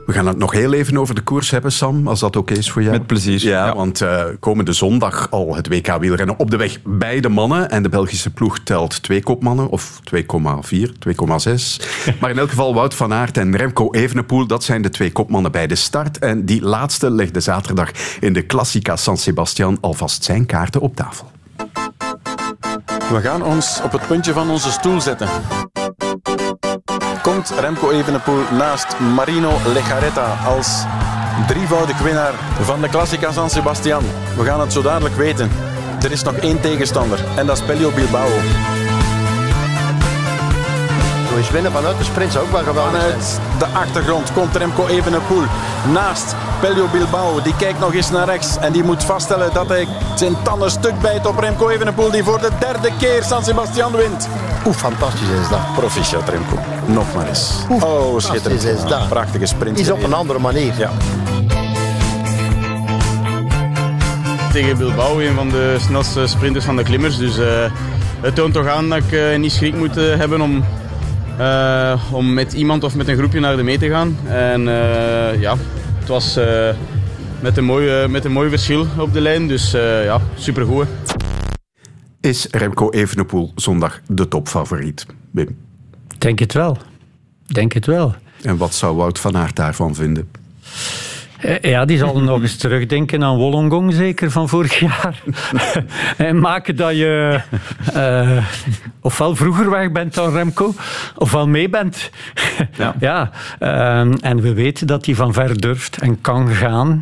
We gaan het nog heel even over de koers hebben, Sam, als dat oké is voor jou. Met plezier. Ja, Ja. want eh, komende zondag al het WK wielrennen op de weg bij de mannen. En de Belgische ploeg telt twee kopmannen, of 2,4, 2,6. maar in elk geval Wout van Aert en Remco Evenepoel, dat zijn de twee kopmannen bij de start. En die laatste legde zaterdag in de Classica San Sebastian alvast zijn kaarten op tafel. We gaan ons op het puntje van onze stoel zetten. Komt Remco Evenepoel naast Marino Lejarreta als drievoudig winnaar van de Classica San Sebastian? We gaan het zo dadelijk weten. Er is nog één tegenstander en dat is Pelio Bilbao. Eens winnen vanuit de sprint zou ook wel geweldig zijn. Vanuit de achtergrond komt Remco Evenepoel naast Pelio Bilbao. Die kijkt nog eens naar rechts en die moet vaststellen dat hij zijn tanden stuk bijt op Remco Evenepoel die voor de derde keer San Sebastian wint. Oeh, fantastisch is dat. Proficiat Remco. Nog maar eens. Oh, schitterend. Fantastisch is dat. Prachtige sprint. Is op een andere manier. Ja. tegen Bilbao, een van de snelste sprinters van de klimmers. Dus eh, het toont toch aan dat ik eh, niet schrik moet eh, hebben om, eh, om met iemand of met een groepje naar de mee te gaan. En eh, ja, het was eh, met, een mooi, met een mooi verschil op de lijn. Dus eh, ja, supergoed. Is Remco Evenepoel zondag de topfavoriet? Wim. Denk het wel. Denk het wel. En wat zou Wout van Aert daarvan vinden? Eh, Ja, die zal nog eens terugdenken aan Wollongong, zeker van vorig jaar. en maken dat je eh, ofwel vroeger weg bent dan Remco, ofwel mee bent. Ja. ja, ehm, en we weten dat hij van ver durft en kan gaan.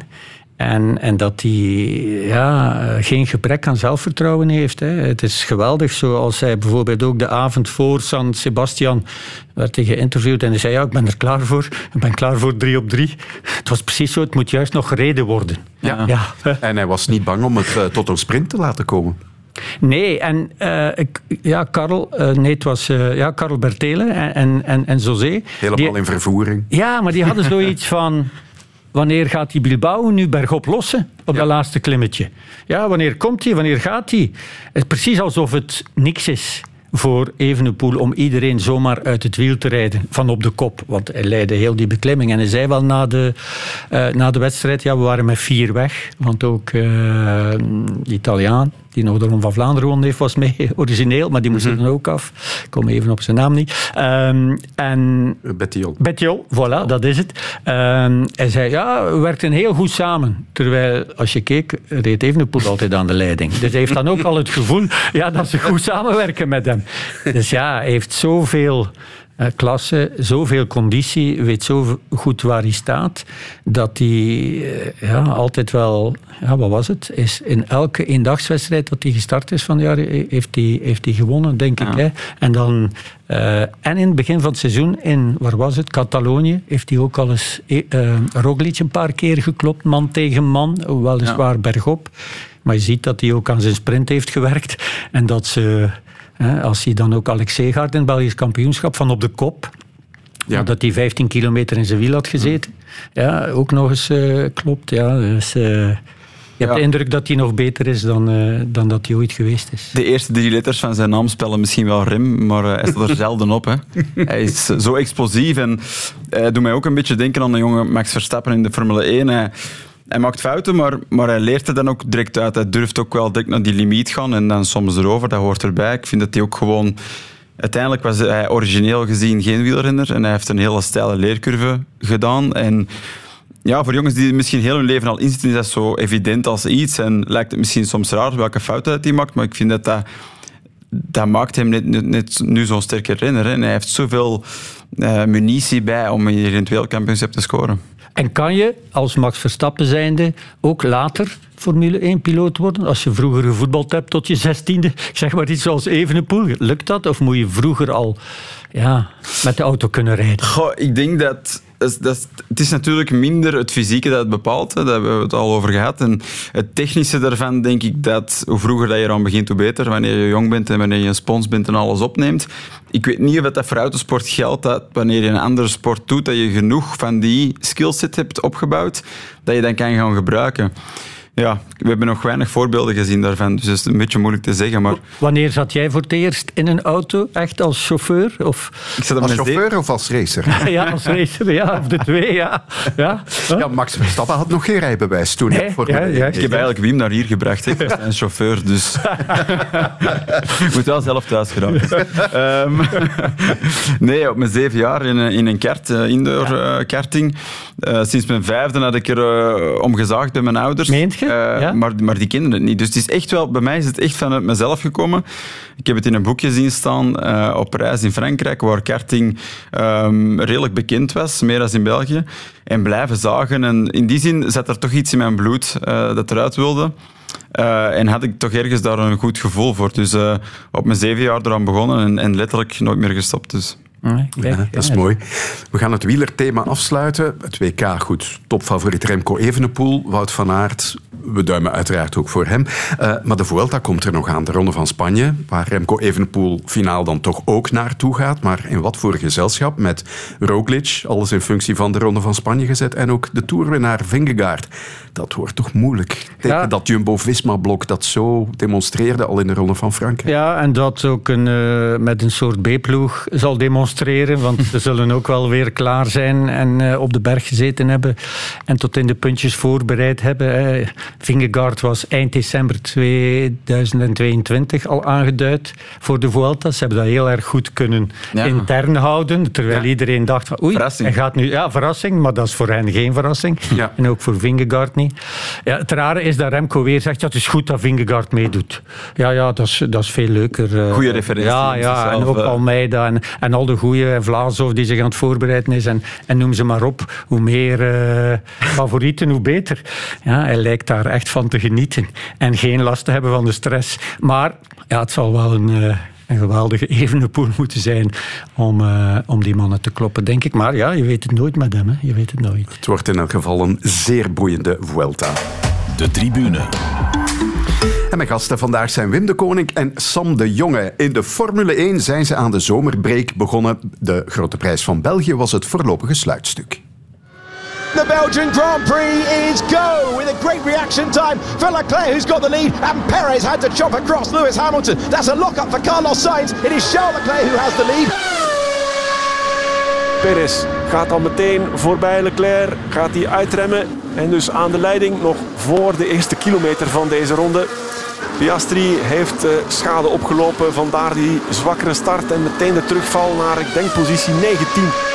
En, en dat hij ja, geen gebrek aan zelfvertrouwen heeft. Hè. Het is geweldig, zoals hij bijvoorbeeld ook de avond voor San Sebastian werd hij geïnterviewd en hij zei, ja, ik ben er klaar voor. Ik ben klaar voor drie op drie. Het was precies zo, het moet juist nog gereden worden. Ja. En hij was niet bang om het eh, tot een sprint te laten komen. Nee, en uh, ik, ja, Karel, uh, nee, het was uh, ja, Karel Bertele en, en, en José. Helemaal die, in vervoering. Ja, maar die hadden zoiets van wanneer gaat die Bilbao nu bergop lossen op ja. dat laatste klimmetje? Ja, wanneer komt hij? Wanneer gaat hij? Het is precies alsof het niks is voor Evenepoel om iedereen zomaar uit het wiel te rijden van op de kop. Want hij leidde heel die beklimming. En hij zei wel na de, uh, na de wedstrijd, ja, we waren met vier weg. Want ook uh, de Italiaan, die nog de Ronde van Vlaanderen gewonnen heeft, was mee origineel, maar die moest er dan ook af. Ik kom even op zijn naam niet. Um, en Bettiol. Bettiol, voilà, dat is het. Um, hij zei, ja, we werkten heel goed samen. Terwijl, als je keek, reed Evenepoel altijd aan de leiding. Dus hij heeft dan ook al het gevoel ja, dat ze goed samenwerken met hem. Dus ja, hij heeft zoveel klasse, zoveel conditie, weet zo goed waar hij staat, dat hij uh, ja, altijd wel, ja, wat was het? Is in elke eendagswedstrijd dat hij gestart is van het jaar, heeft hij, heeft hij gewonnen, denk ja. ik. Hè? En dan, uh, en in het begin van het seizoen, in, waar was het? Catalonië, heeft hij ook al eens Roglic een paar keer geklopt, man tegen man, weliswaar ja. bergop. Maar je ziet dat hij ook aan zijn sprint heeft gewerkt en dat ze als hij dan ook Alex Segaard in het Belgisch kampioenschap van op de kop. Ja. Dat hij 15 kilometer in zijn wiel had gezeten. Ja, ook nog eens uh, klopt. Ja. Dus, uh, je hebt ja. de indruk dat hij nog beter is dan, uh, dan dat hij ooit geweest is. De eerste drie letters van zijn naam spellen misschien wel rem, maar hij staat er zelden op. Hè. Hij is zo explosief en hij doet mij ook een beetje denken aan de jonge Max Verstappen in de Formule 1. Hij, hij maakt fouten, maar, maar hij leert er dan ook direct uit. Hij durft ook wel direct naar die limiet gaan en dan soms erover. Dat hoort erbij. Ik vind dat hij ook gewoon... Uiteindelijk was hij origineel gezien geen wielrenner en hij heeft een hele steile leercurve gedaan. En ja, voor jongens die misschien heel hun leven al inzitten, is dat zo evident als iets. En lijkt het misschien soms raar welke fouten hij maakt, maar ik vind dat dat, maakt hem net, nu zo'n sterke renner. En hij heeft zoveel uh, munitie bij om hier in het wereldkampioenschap te scoren. En kan je als Max Verstappen zijnde ook later Formule 1-piloot worden? Als je vroeger gevoetbald hebt tot je zestiende, zeg maar iets zoals Evenepoel. Lukt dat? Of moet je vroeger al ja, met de auto kunnen rijden? Goh, ik denk dat... dat, het is natuurlijk minder het fysieke dat het bepaalt. Hè. Daar hebben we het al over gehad. En het technische daarvan denk ik dat hoe vroeger dat je eraan begint, hoe beter. Wanneer je jong bent en wanneer je een spons bent en alles opneemt. Ik weet niet of dat voor autosport geldt dat wanneer je een andere sport doet, dat je genoeg van die skillset hebt opgebouwd, dat je dan kan gaan gebruiken. Ja, we hebben nog weinig voorbeelden gezien daarvan, dus het is een beetje moeilijk te zeggen. Maar... Wanneer zat jij voor het eerst in een auto, echt als chauffeur? Of... Ik zat als chauffeur de... of als racer? ja, als racer, ja, of de twee, ja. Ja, ja Max Verstappen had nog geen rijbewijs toen. Nee, voor ja, ja, ik heb eigenlijk Wim naar hier gebracht, ik was een chauffeur, dus... ik moet wel zelf thuis geraken. um, nee, op mijn zeven jaar in, in een kart, indoor uh, karting. Uh, sinds mijn vijfde had ik er uh, om gezaagd bij mijn ouders. Meent je? Uh, ja? maar, maar die kenden het niet. Dus het is echt wel, bij mij is het echt vanuit mezelf gekomen. Ik heb het in een boekje zien staan op reis in Frankrijk, waar karting um, redelijk bekend was, meer dan in België. En blijven zagen. En in die zin zat er toch iets in mijn bloed dat eruit wilde. Uh, en had ik toch ergens daar een goed gevoel voor. Dus uh, op mijn zeven jaar eraan begonnen en, en letterlijk nooit meer gestopt. Dus. Ja, dat is mooi. We gaan het wielerthema afsluiten. Het WK, goed, topfavoriet Remco Evenepoel, Wout van Aert. We duimen uiteraard ook voor hem. Uh, maar de Vuelta komt er nog aan, de Ronde van Spanje, waar Remco Evenepoel finaal dan toch ook naartoe gaat. Maar in wat voor gezelschap? Met Roglic, alles in functie van de Ronde van Spanje gezet, en ook de toerwinnaar Vingegaard. Dat wordt toch moeilijk. Tegen dat Jumbo-Visma-blok dat zo demonstreerde al in de Ronde van Frankrijk. Ja, en dat ook een, uh, met een soort B-ploeg zal demonstreren, want ze zullen ook wel weer klaar zijn en uh, op de berg gezeten hebben en tot in de puntjes voorbereid hebben. Uh, Vingegaard was eind december 2022 al aangeduid voor de Vuelta. Ze hebben dat heel erg goed kunnen ja. intern houden, terwijl ja. iedereen dacht van oei, hij gaat nu... Ja, verrassing, maar dat is voor hen geen verrassing. Ja. En ook voor Vingegaard niet. Ja, het rare is dat Remco weer zegt, ja, het is goed dat Vingegaard meedoet. Ja, ja dat, is, dat is veel leuker. Goeie referentie. Ja, ja en ook Almeida en, en al de de goeie, en Vlaasov die zich aan het voorbereiden is, en, en noem ze maar op. Hoe meer eh, favorieten, hoe beter. Ja, hij lijkt daar echt van te genieten. En geen last te hebben van de stress. Maar ja, het zal wel een... eh, een geweldige evenepoel moeten zijn om, eh, om die mannen te kloppen, denk ik. Maar ja, je weet het nooit met hem. Hè. Je weet het nooit. Het wordt in elk geval een zeer boeiende Vuelta. De tribune. En mijn gasten vandaag zijn Wim de Koning en Sam de Jonge. In de Formule 1 zijn ze aan de zomerbreak begonnen. De grote prijs van België was het voorlopige sluitstuk. The Belgian Grand Prix is go with a great reaction time for Leclerc, who's got the lead, and Perez had to chop across Lewis Hamilton. That's a lock-up for Carlos Sainz. It is Charles Leclerc who has the lead. Perez gaat al meteen voorbij Leclerc, gaat hij uitremmen en dus aan de leiding nog voor de eerste kilometer van deze ronde. Piastri heeft eh, schade opgelopen, vandaar die zwakkere start en meteen de terugval naar, ik denk, positie 19.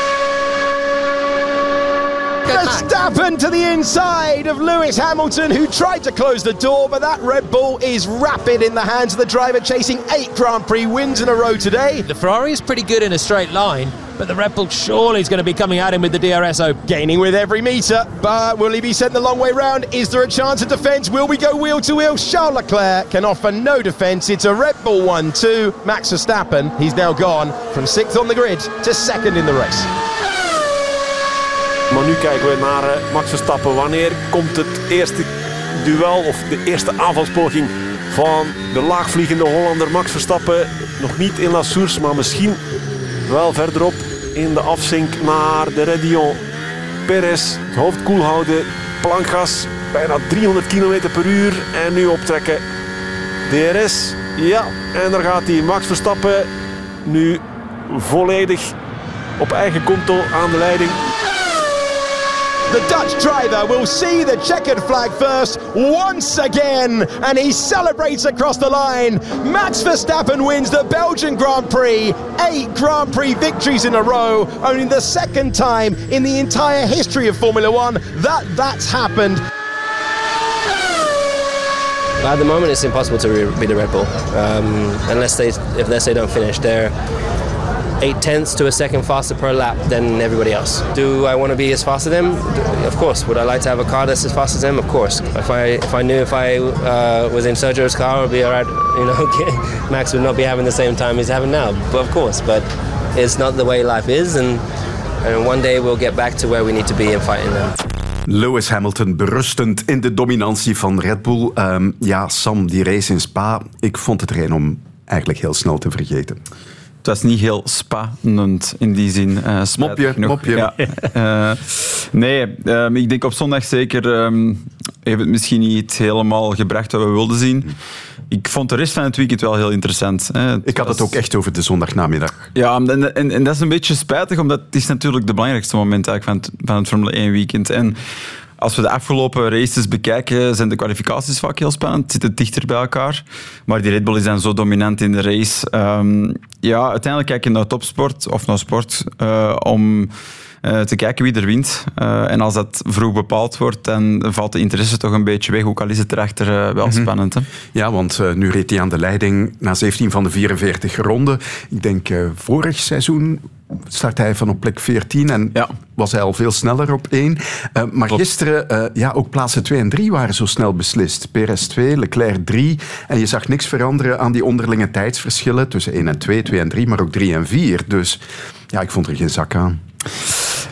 Verstappen to the inside of Lewis Hamilton, who tried to close the door, but that Red Bull is rapid in the hands of the driver, chasing eight Grand Prix wins in a row today. The Ferrari is pretty good in a straight line, but the Red Bull surely is going to be coming at him with the DRS open. Gaining with every meter, but will he be sent the long way round? Is there a chance of defence? Will we go wheel to wheel? Charles Leclerc can offer no defence. It's a Red Bull 1 2. Max Verstappen, he's now gone from sixth on the grid to second in the race. Maar nu kijken we naar eh, Max Verstappen. Wanneer komt het eerste duel of de eerste aanvalspoging van de laagvliegende Hollander Max Verstappen? Nog niet in La Source, maar misschien wel verderop in de afzink naar de Redion. Perez, het hoofd koel houden, plankgas, bijna 300 km per uur en nu optrekken. DRS, ja, en daar gaat hij. Max Verstappen nu volledig op eigen konto aan de leiding. The Dutch driver will see the checkered flag first once again, and he celebrates across the line. Max Verstappen wins the Belgian Grand Prix, eight Grand Prix victories in a row, only the second time in the entire history of Formula One that that's happened. At the moment, it's impossible to be the Red Bull um, unless they, if unless they don't finish. They're eight tenths to a second faster per lap than everybody else. Do I want to be as fast as them? Of course. Would I like to have a car that's as fast as them? Of course. If I if I knew if I uh, was in Sergio's car, I would be alright. You know, Max would not be having the same time he's having now. But of course, but it's not the way life is, and and one day we'll get back to where we need to be in fighting them. Lewis Hamilton berustend in de dominantie van Red Bull. Ehm, ja, Sam, die race in Spa, ik vond het een om eigenlijk heel snel te vergeten. Het was niet heel spannend in die zin. spijtig Mopje, mopje. Ja. Eh, nee, ehm, ik denk op zondag zeker ehm, heeft het misschien niet helemaal gebracht wat we wilden zien. Ik vond de rest van het weekend wel heel interessant. Hè. Ik had het ook echt over de zondagnamiddag. Ja, en, en, en dat is een beetje spijtig, omdat het is natuurlijk de belangrijkste moment eigenlijk van, het, van het Formule 1 weekend. En als we de afgelopen races bekijken, zijn de kwalificaties vaak heel spannend. Zitten dichter bij elkaar. Maar die Red Bull is dan zo dominant in de race. Ehm, ja, uiteindelijk kijk je naar topsport of naar sport eh, om eh, te kijken wie er wint. Eh, en als dat vroeg bepaald wordt, dan valt de interesse toch een beetje weg. Ook al is het erachter eh, wel spannend. Hè? Ja, want nu reed hij aan de leiding na 17 van de 44 ronden. Ik denk vorig seizoen startte hij van op plek 14 en was hij al veel sneller op 1. Eh, maar gisteren, ja, ook plaatsen 2 en 3 waren zo snel beslist. Perez 2, Leclerc 3. En je zag niks veranderen aan die onderlinge tijdsverschillen tussen 1 en 2, 2 en 3, maar ook 3 en 4. Dus ja, ik vond er geen zak aan.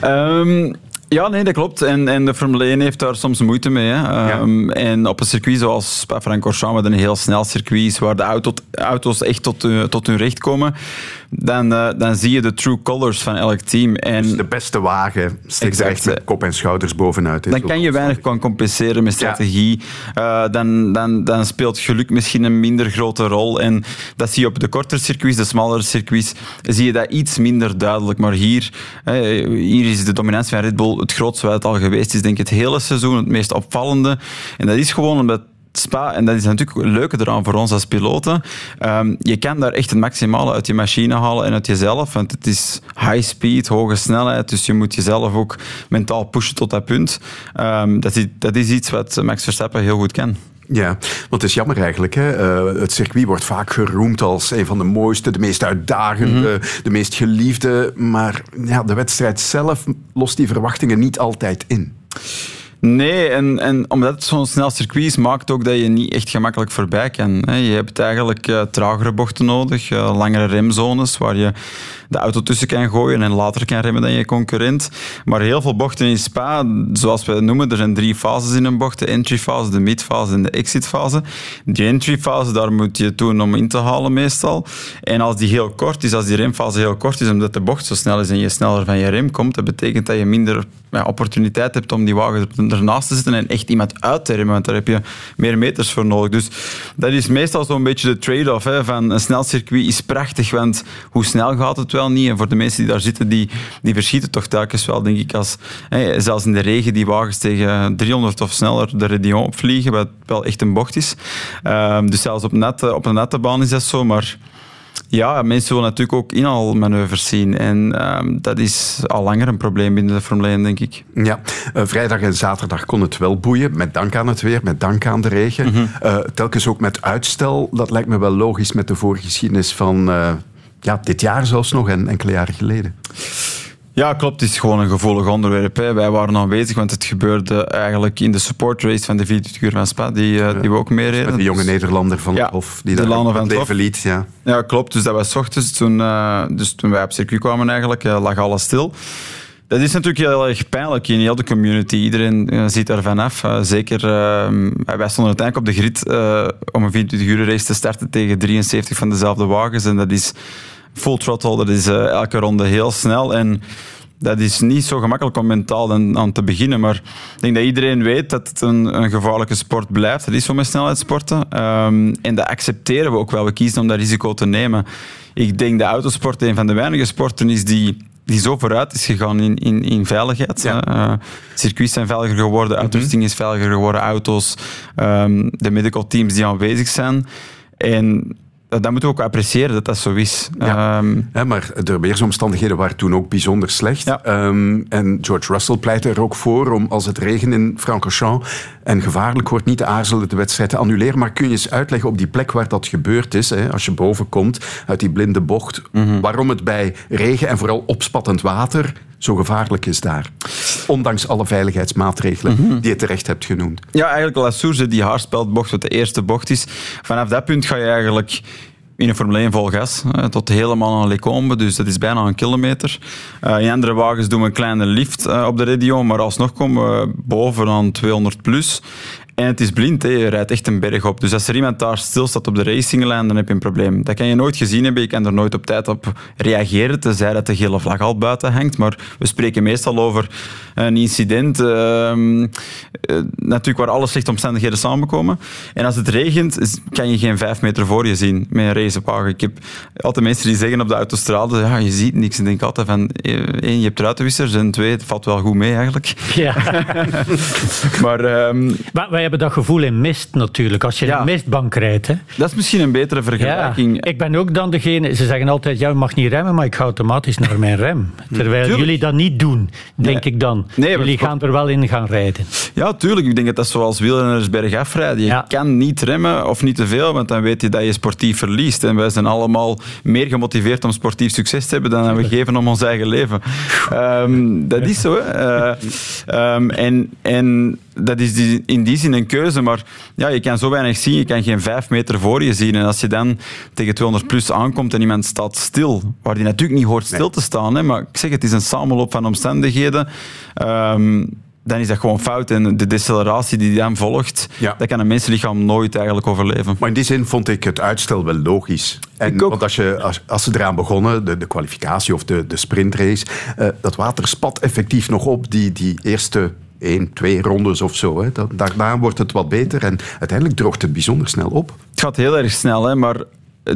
Ehm, ja, nee, dat klopt. En, en de Formule 1 heeft daar soms moeite mee. Hè. Ehm, En op een circuit zoals Spa-Francorchamps, wat een heel snel circuit waar de auto, auto's echt tot, tot hun recht komen, dan, eh, dan zie je de true colors van elk team. En Dus de beste wagen steekt er echt met kop en schouders bovenuit. dan kan je weinig kan compenseren met strategie. Eh, dan, dan, dan speelt geluk misschien een minder grote rol. En dat zie je op de kortere circuits, de smallere circuits, zie je dat iets minder duidelijk. Maar hier, hier is de dominantie van Red Bull het grootste wat het al geweest is, denk ik, het hele seizoen, het meest opvallende. En dat is gewoon omdat Spa, en dat is natuurlijk het leuke eraan voor ons als piloten. ehm, je kan daar echt het maximale uit je machine halen en uit jezelf. Want het is high speed, hoge snelheid. Dus je moet jezelf ook mentaal pushen tot dat punt. Ehm, dat, is, dat is iets wat Max Verstappen heel goed kan. Ja, want het is jammer eigenlijk. Hè? Eh, het circuit wordt vaak geroemd als een van de mooiste, de meest uitdagende, de meest geliefde. Maar ja, de wedstrijd zelf lost die verwachtingen niet altijd in. Nee, en, en omdat het zo'n snel circuit is, maakt ook dat je niet echt gemakkelijk voorbij kan. Je hebt eigenlijk eh, tragere bochten nodig, eh, langere remzones waar je de auto tussen kan gooien en later kan remmen dan je concurrent. Maar heel veel bochten in Spa, zoals we het noemen, er zijn drie fases in een bocht. De entry-fase, de mid-fase en de exit-fase. Die entry-fase, daar moet je doen om in te halen meestal. En als die heel kort is, als die remfase heel kort is, omdat de bocht zo snel is en je sneller van je rem komt, dat betekent dat je minder ja, opportuniteit hebt om die wagen ernaast te zitten en echt iemand uit te remmen, want daar heb je meer meters voor nodig. Dus dat is meestal zo'n beetje de trade-off van een snel circuit is prachtig, want hoe snel gaat het niet? En voor de mensen die daar zitten, die, die verschieten toch telkens wel, denk ik, als hè, zelfs in de regen die wagens tegen 300 of sneller de Redion opvliegen, wat wel echt een bocht is. Ehm, dus zelfs op, net, op een nette baan is dat zo, maar... Ja, mensen willen natuurlijk ook inhaalmanoeuvres zien. En ehm, dat is al langer een probleem binnen de Formule 1, denk ik. Ja, eh, vrijdag en zaterdag kon het wel boeien, met dank aan het weer, met dank aan de regen. Mhm. Eh, telkens ook met uitstel, dat lijkt me wel logisch met de voorgeschiedenis van eh, ja, dit jaar zelfs nog en enkele jaren geleden. Ja, klopt. Het is gewoon een gevoelig onderwerp. Hè. Wij waren aanwezig, want het gebeurde eigenlijk in de support race van de 24 uur van Spa, die, eh, die we ook meereden. Met die jonge Nederlander van Ja, Hof, die de daar van het leven Hof. liet. Ja. Ja, klopt. Dus dat was ochtends. Toen, eh, dus toen wij op circuit kwamen eigenlijk, eh, lag alles stil. Dat is natuurlijk heel erg pijnlijk in heel de community. Iedereen eh, ziet daar vanaf. Eh, zeker, eh, wij stonden uiteindelijk op de grid om een 24 uur race te starten tegen 73 van dezelfde wagens. En dat is full throttle. Dat is elke ronde heel snel. En dat is niet zo gemakkelijk om mentaal aan, aan te beginnen. Maar ik denk dat iedereen weet dat het een, een gevaarlijke sport blijft. Dat is zo met snelheidssporten. Ehm, en dat accepteren we ook wel. We kiezen om dat risico te nemen. Ik denk dat autosport een van de weinige sporten is die, die zo vooruit is gegaan in, in, in veiligheid. hè. Eh, circuits zijn veiliger geworden, uitrusting is veiliger geworden, auto's, ehm, de medical teams die aanwezig zijn. En dat, moeten we ook appreciëren dat dat zo is. Ehm, Hè, maar de weersomstandigheden waren toen ook bijzonder slecht. Ehm, en George Russell pleitte er ook voor om als het regent in Francorchamps en gevaarlijk wordt niet aarzelen de wedstrijd te annuleren. Maar kun je eens uitleggen op die plek waar dat gebeurd is, hè, als je boven komt uit die blinde bocht, Mhm. waarom het bij regen en vooral opspattend water zo gevaarlijk is daar? Ondanks alle veiligheidsmaatregelen Mhm. die je terecht hebt genoemd. Ja, eigenlijk La Source, die haarspeldbocht, wat de eerste bocht is. Vanaf dat punt ga je eigenlijk in een Formule 1 vol gas, eh, tot helemaal aan Lecombe, dus dat is bijna een kilometer. Eh, in andere wagens doen we een kleine lift eh, op de radio, maar alsnog komen we boven aan 200 plus. En het is blind, hè. je rijdt echt een berg op. Dus als er iemand daar stilstaat op de racinglijn, dan heb je een probleem. Dat kan je nooit gezien hebben, je kan er nooit op tijd op reageren, tenzij dat de gele vlag al buiten hangt. Maar we spreken meestal over een incident, ehm, eh, natuurlijk waar alle slechte omstandigheden samenkomen. En als het regent, kan je geen vijf meter voor je zien met een racewagen. Ik heb altijd mensen die zeggen op de autostrade, ja, je ziet niks. En ik denk altijd van, eh, één, je hebt ruitenwissers, en twee, het valt wel goed mee eigenlijk. Ja. maar, ehm, Maar hebben dat gevoel in mist natuurlijk. Als je in een mistbank rijdt. Hè. Dat is misschien een betere vergelijking. ik ben ook dan degene... Ze zeggen altijd, ja, je mag niet remmen, maar ik ga automatisch naar mijn rem. Terwijl Tuurlijk. jullie dat niet doen, denk ik dan. maar jullie gaan er wel in gaan rijden. Ja, tuurlijk. Ik denk dat dat zoals wielrenners bergaf rijden. Je kan niet remmen of niet te veel, want dan weet je dat je sportief verliest. En wij zijn allemaal meer gemotiveerd om sportief succes te hebben dan we geven om ons eigen leven. Ehm, dat is zo. Hè. Eh, ehm, en, en dat is die- in die zin een keuze, maar ja, je kan zo weinig zien. Je kan geen vijf meter voor je zien. En als je dan tegen 200 plus aankomt en iemand staat stil, waar die natuurlijk niet hoort stil te staan, hè, maar ik zeg het is een samenloop van omstandigheden. Ehm, dan is dat gewoon fout. En de deceleratie die dan volgt, dat kan een mensenlichaam nooit eigenlijk overleven. Maar in die zin vond ik het uitstel wel logisch. En, Want als, je, als, als ze eraan begonnen, de, de kwalificatie of de, de sprintrace, eh, dat water spat effectief nog op die, die eerste één, twee rondes of zo. Hè. Daarna wordt het wat beter en uiteindelijk droogt het bijzonder snel op. Het gaat heel erg snel, hè, maar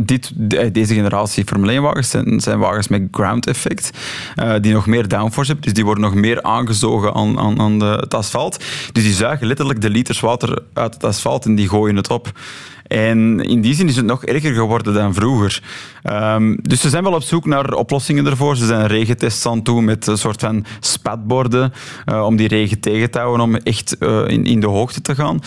dit, de- deze generatie Formule 1-wagens zijn, zijn wagens met ground effect, eh, die nog meer downforce hebben, dus die worden nog meer aangezogen aan, aan, aan de, het asfalt. Dus die zuigen letterlijk de liters water uit het asfalt en die gooien het op. En in die zin is het nog erger geworden dan vroeger. Ehm, dus ze zijn wel op zoek naar oplossingen ervoor. Ze zijn regentests aan doen met een soort van spatborden eh, om die regen tegen te houden, om echt eh, in, in de hoogte te gaan.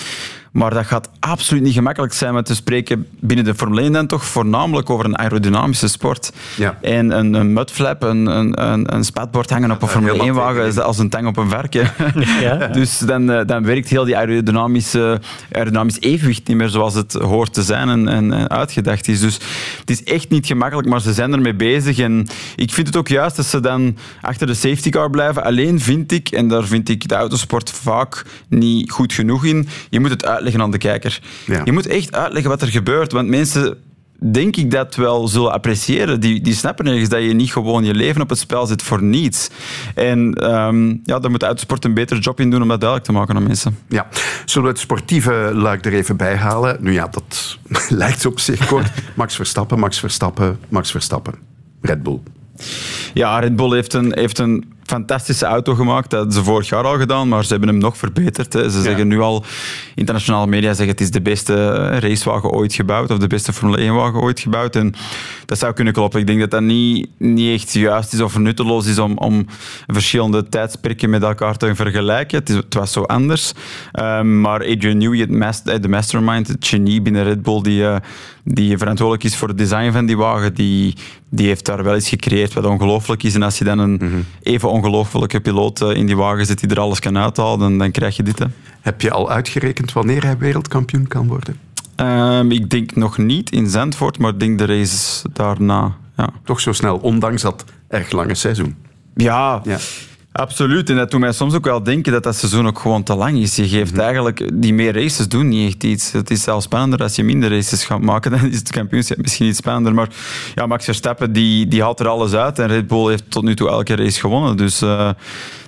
Maar dat gaat absoluut niet gemakkelijk zijn met te spreken binnen de Formule 1 dan toch voornamelijk over een aerodynamische sport. Ja. En een, een mudflap, een, een, een, een spatbord hangen op een Formule 1-wagen is als een tang op een varken. Ja. dus dan, eh, dan werkt heel die aerodynamische, aerodynamisch evenwicht niet meer zoals het hoort te zijn en, en, en uitgedacht is. Dus het is echt niet gemakkelijk, maar ze zijn ermee bezig. En ik vind het ook juist dat ze dan achter de safety car blijven. Alleen vind ik, en daar vind ik de autosport vaak niet goed genoeg in, je moet het uitleggen aan de kijker. Ja. Je moet echt uitleggen wat er gebeurt, want mensen denk ik dat wel zullen appreciëren. Die, die snappen ergens dat je niet gewoon je leven op het spel zet voor niets. En ehm, ja, daar moet de autosport een betere job in doen om dat duidelijk te maken aan mensen. Ja, zullen we het sportieve luik er even bij halen? Nu ja, dat lijkt op zich kort. Max Verstappen, Max Verstappen, Max Verstappen. Red Bull. Ja, Red Bull heeft een, heeft een fantastische auto gemaakt. Dat hadden ze vorig jaar al gedaan, maar ze hebben hem nog verbeterd. Hè. Ze zeggen nu al, internationale media zeggen het is de beste eh, racewagen ooit gebouwd of de beste Formule 1-wagen ooit gebouwd. En dat zou kunnen kloppen. Ik denk dat dat niet, niet echt juist is of nutteloos is om, om verschillende tijdsperken met elkaar te vergelijken. Het, is, het was zo anders. Um, maar Adrian Newey, het master, eh, de mastermind, het genie binnen Red Bull, die, uh, die verantwoordelijk is voor het design van die wagen, die, die heeft daar wel iets gecreëerd wat ongelooflijk is. En als je dan een mm -hmm. even ongelooflijke piloot in die wagen zit die er alles kan uithalen, dan, dan krijg je dit. Hè. Heb je al uitgerekend wanneer hij wereldkampioen kan worden? Um, ik denk nog niet in Zandvoort, maar ik denk de races daarna. Ja. Toch zo snel, ondanks dat erg lange seizoen. Ja, ja. Absoluut. En dat doet mij soms ook wel denken dat dat seizoen ook gewoon te lang is. Je geeft mm -hmm. eigenlijk... Die meer races doen niet echt iets. Het is zelfs spannender als je minder races gaat maken. Dan is het kampioenschap misschien iets spannender. Maar ja, Max Verstappen die, die haalt er alles uit. En Red Bull heeft tot nu toe elke race gewonnen. Dus uh,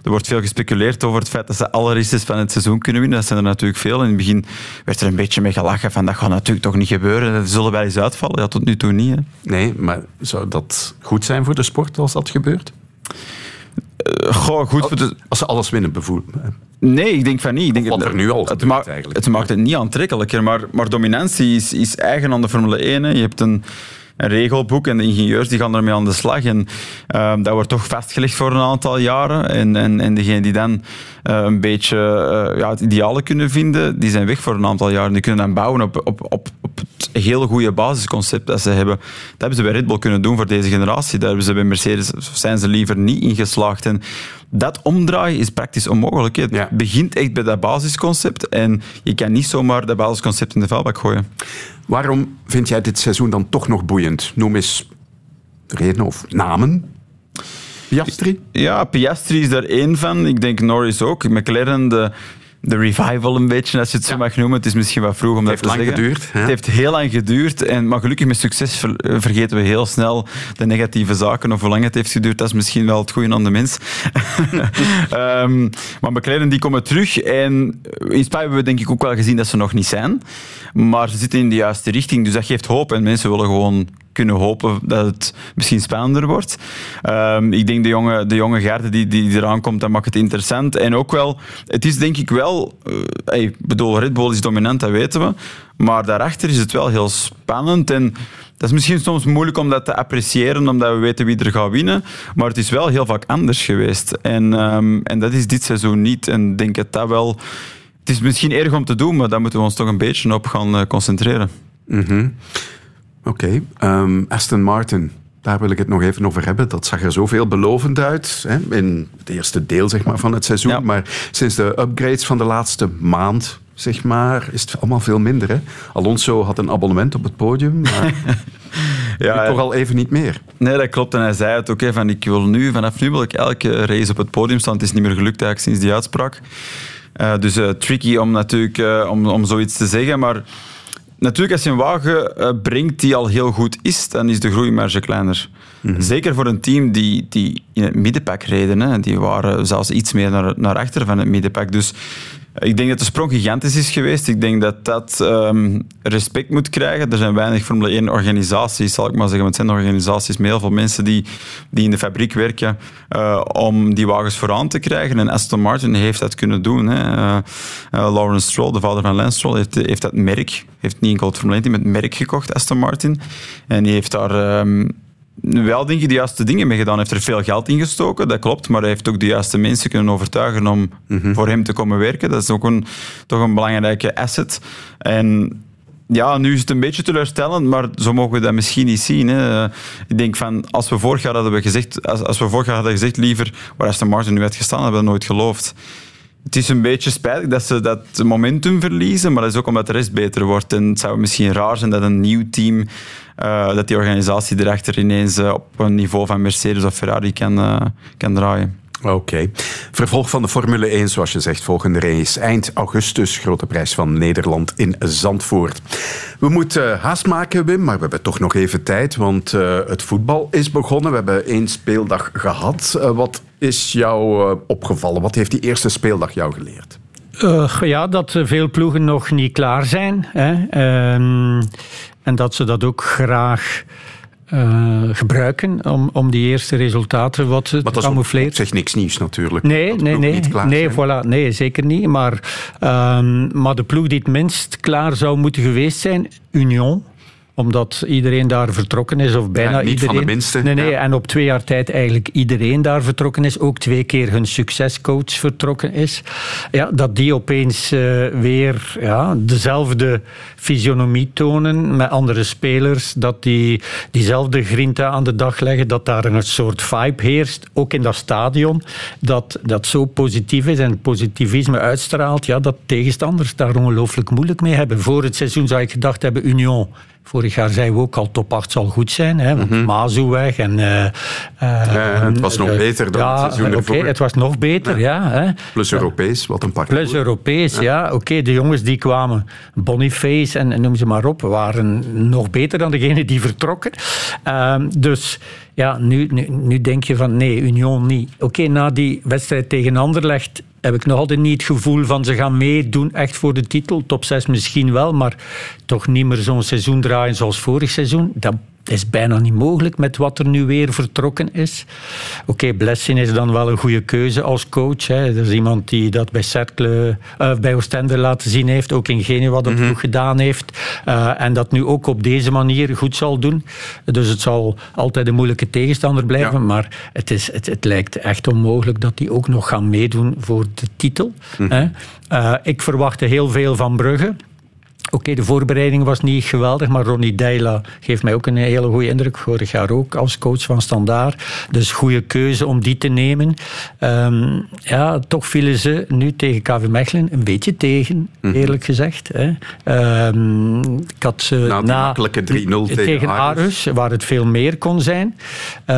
er wordt veel gespeculeerd over het feit dat ze alle races van het seizoen kunnen winnen. Dat zijn er natuurlijk veel. In het begin werd er een beetje mee gelachen van dat gaat natuurlijk toch niet gebeuren. Dat zullen wel eens uitvallen. Ja, tot nu toe niet. Hè. Nee, maar zou dat goed zijn voor de sport als dat gebeurt? Uh, goh, goed voor de... Als ze alles winnen, bijvoorbeeld. Nee, ik denk van niet. Ik denk wat er nu al het, ma eigenlijk. het maakt het niet aantrekkelijker, maar, maar dominantie is, is eigen aan de Formule 1. Hè. Je hebt een, een regelboek en de ingenieurs die gaan ermee aan de slag. En uh, dat wordt toch vastgelegd voor een aantal jaren. En, en, en degenen die dan uh, een beetje uh, ja, het ideale kunnen vinden, die zijn weg voor een aantal jaren. Die kunnen dan bouwen op, op, op, op het hele goede basisconcept dat ze hebben. Dat hebben ze bij Red Bull kunnen doen voor deze generatie. Daar hebben ze bij Mercedes zijn ze liever niet in geslaagd. En dat omdraaien is praktisch onmogelijk. Het ja. begint echt bij dat basisconcept en je kan niet zomaar dat basisconcept in de vuilbak gooien. Waarom vind jij dit seizoen dan toch nog boeiend? Noem eens redenen of namen. Piastri? Ja, Piastri is daar één van. Ik denk Norris ook. McLaren, de, de revival een beetje, als je het zo ja. mag noemen. Het is misschien wat vroeg om dat te zeggen. Het heeft lang geduurd. Hè? Het heeft heel lang geduurd. En, maar gelukkig met succes vergeten we heel snel de negatieve zaken. Of hoe lang het heeft geduurd, dat is misschien wel het goede aan de mens. um, maar McLaren die komen terug. En in Spa hebben we denk ik ook wel gezien dat ze nog niet zijn. Maar ze zitten in de juiste richting. Dus dat geeft hoop. En mensen willen gewoon kunnen hopen dat het misschien spannender wordt. Um, ik denk de jonge, de jonge die, die eraan komt, dat maakt het interessant. En ook wel, het is denk ik wel... Uh, hey, bedoel, Red Bull is dominant, dat weten we. Maar daarachter is het wel heel spannend. En dat is misschien soms moeilijk om dat te appreciëren, omdat we weten wie er gaat winnen. Maar het is wel heel vaak anders geweest. En, um, en dat is dit seizoen niet. En ik denk dat dat wel... Het is misschien erg om te doen, maar daar moeten we ons toch een beetje op gaan uh, concentreren. -hmm. Oké, okay. um, Aston Martin. Daar wil ik het nog even over hebben. Dat zag er zoveel belovend uit hè? in het eerste deel zeg maar, van het seizoen. Ja. Maar sinds de upgrades van de laatste maand zeg maar, is het allemaal veel minder. Hè? Alonso had een abonnement op het podium, maar ja, toch al even niet meer. Nee, dat klopt. En hij zei het ook, hè, van ik wil nu, vanaf nu wil ik elke race op het podium staan. Het is niet meer gelukt eigenlijk sinds die uitspraak. Uh, dus uh, tricky om natuurlijk uh, om, om zoiets te zeggen, maar Natuurlijk, als je een wagen uh, brengt die al heel goed is, dan is de groeimarge kleiner. Mm -hmm. Zeker voor een team die, die in het middenpak reden. Hè. Die waren zelfs iets meer naar, naar achter van het middenpak. Dus ik denk dat de sprong gigantisch is geweest. Ik denk dat dat um, respect moet krijgen. Er zijn weinig Formule 1 organisaties, zal ik maar zeggen. Want het zijn organisaties met heel veel mensen die, die in de fabriek werken uh, om die wagens vooraan te krijgen. En Aston Martin heeft dat kunnen doen. Hè. Uh, Lawrence Stroll, de vader van Lance Stroll, heeft, dat merk, heeft niet enkel het Formule 1 team, het merk gekocht, Aston Martin. En die heeft daar... Um, wel denk ik de juiste dingen mee gedaan. Hij heeft er veel geld in gestoken, dat klopt. Maar hij heeft ook de juiste mensen kunnen overtuigen om voor hem te komen werken. Dat is ook een, toch een belangrijke asset. En ja, nu is het een beetje teleurstellend, maar zo mogen we dat misschien niet zien. Hè. Ik denk van, als we vorig jaar hadden we gezegd, als, als we vorig jaar hadden gezegd liever waar Aston Martin nu had gestaan, hadden we dat nooit geloofd. Het is een beetje spijtig dat ze dat momentum verliezen, maar dat is ook omdat de rest beter wordt. En het zou misschien raar zijn dat een nieuw team, uh, dat die organisatie erachter ineens uh, op een niveau van Mercedes of Ferrari kan, uh, kan draaien. Oké. Vervolg van de Formule 1, zoals je zegt, volgende race. Eind augustus, grote prijs van Nederland in Zandvoort. We moeten haast maken, Wim, maar we hebben toch nog even tijd, want uh, het voetbal is begonnen. We hebben één speeldag gehad. Uh, wat is jou opgevallen? Wat heeft die eerste speeldag jou geleerd? ja, dat veel ploegen nog niet klaar zijn. Hè. Um, en dat ze dat ook graag uh, gebruiken om, om die eerste resultaten wat te camoufleren. Dat zegt niks nieuws natuurlijk. Nee, nee, nee, nee, voilà, nee, zeker niet. Maar, um, maar de ploeg die het minst klaar zou moeten geweest zijn, Union omdat iedereen daar vertrokken is, of bijna ja, niet iedereen. Van de minste. Nee, nee, ja. en op twee jaar tijd eigenlijk iedereen daar vertrokken is. Ook twee keer hun succescoach vertrokken is. Ja, dat die opeens uh, weer ja, dezelfde fysionomie tonen met andere spelers. Dat die diezelfde grinta aan de dag leggen. Dat daar een soort vibe heerst, ook in dat stadion. Dat, dat zo positief is en positivisme uitstraalt. Ja, dat tegenstanders daar ongelooflijk moeilijk mee hebben. Voor het seizoen zou ik gedacht hebben, Union Vorig jaar zeiden we ook al top 8 zal goed zijn. Hè, want mm -hmm. Mazu weg. En, uh, uh, ja, het was nog beter dan ja, het seizoen ervoor. Okay, het was nog beter, ja. ja hè. Plus Europees, wat een parcours. Plus Europees, ja. Oké, okay, de jongens die kwamen, Boniface en, en noem ze maar op, waren nog beter dan degenen die vertrokken. Uh, dus ja, nu, nu, nu, denk je van nee, Union niet. Oké, okay, na die wedstrijd tegen Anderlecht heb ik nog altijd niet het gevoel van ze gaan meedoen echt voor de titel. Top 6 misschien wel, maar toch niet meer zo'n seizoen draaien zoals vorig seizoen. Is bijna niet mogelijk met wat er nu weer vertrokken is. Oké, okay, Blessing is dan wel een goede keuze als coach. Hè. Dat is iemand die dat bij Cercle, uh, bij Oostende laten zien heeft, ook in Genua dat mm -hmm. gedaan heeft. Uh, en dat nu ook op deze manier goed zal doen. Dus het zal altijd een moeilijke tegenstander blijven, ja. maar het, is, het, het, lijkt echt onmogelijk dat die ook nog gaan meedoen voor de titel. Mm -hmm. uh, ik verwachtte heel veel van Brugge. Oké, okay, de voorbereiding was niet geweldig, maar Ronnie Deila geeft mij ook een hele goede indruk. Vorig jaar ook als coach van Standaard. Dus goede keuze om die te nemen. Um, ja, toch vielen ze nu tegen KV Mechelen een beetje tegen, eerlijk gezegd. Hè. Um, ik had ze na, na 3-0 tegen, tegen Aarhus, waar het veel meer kon zijn. Uh,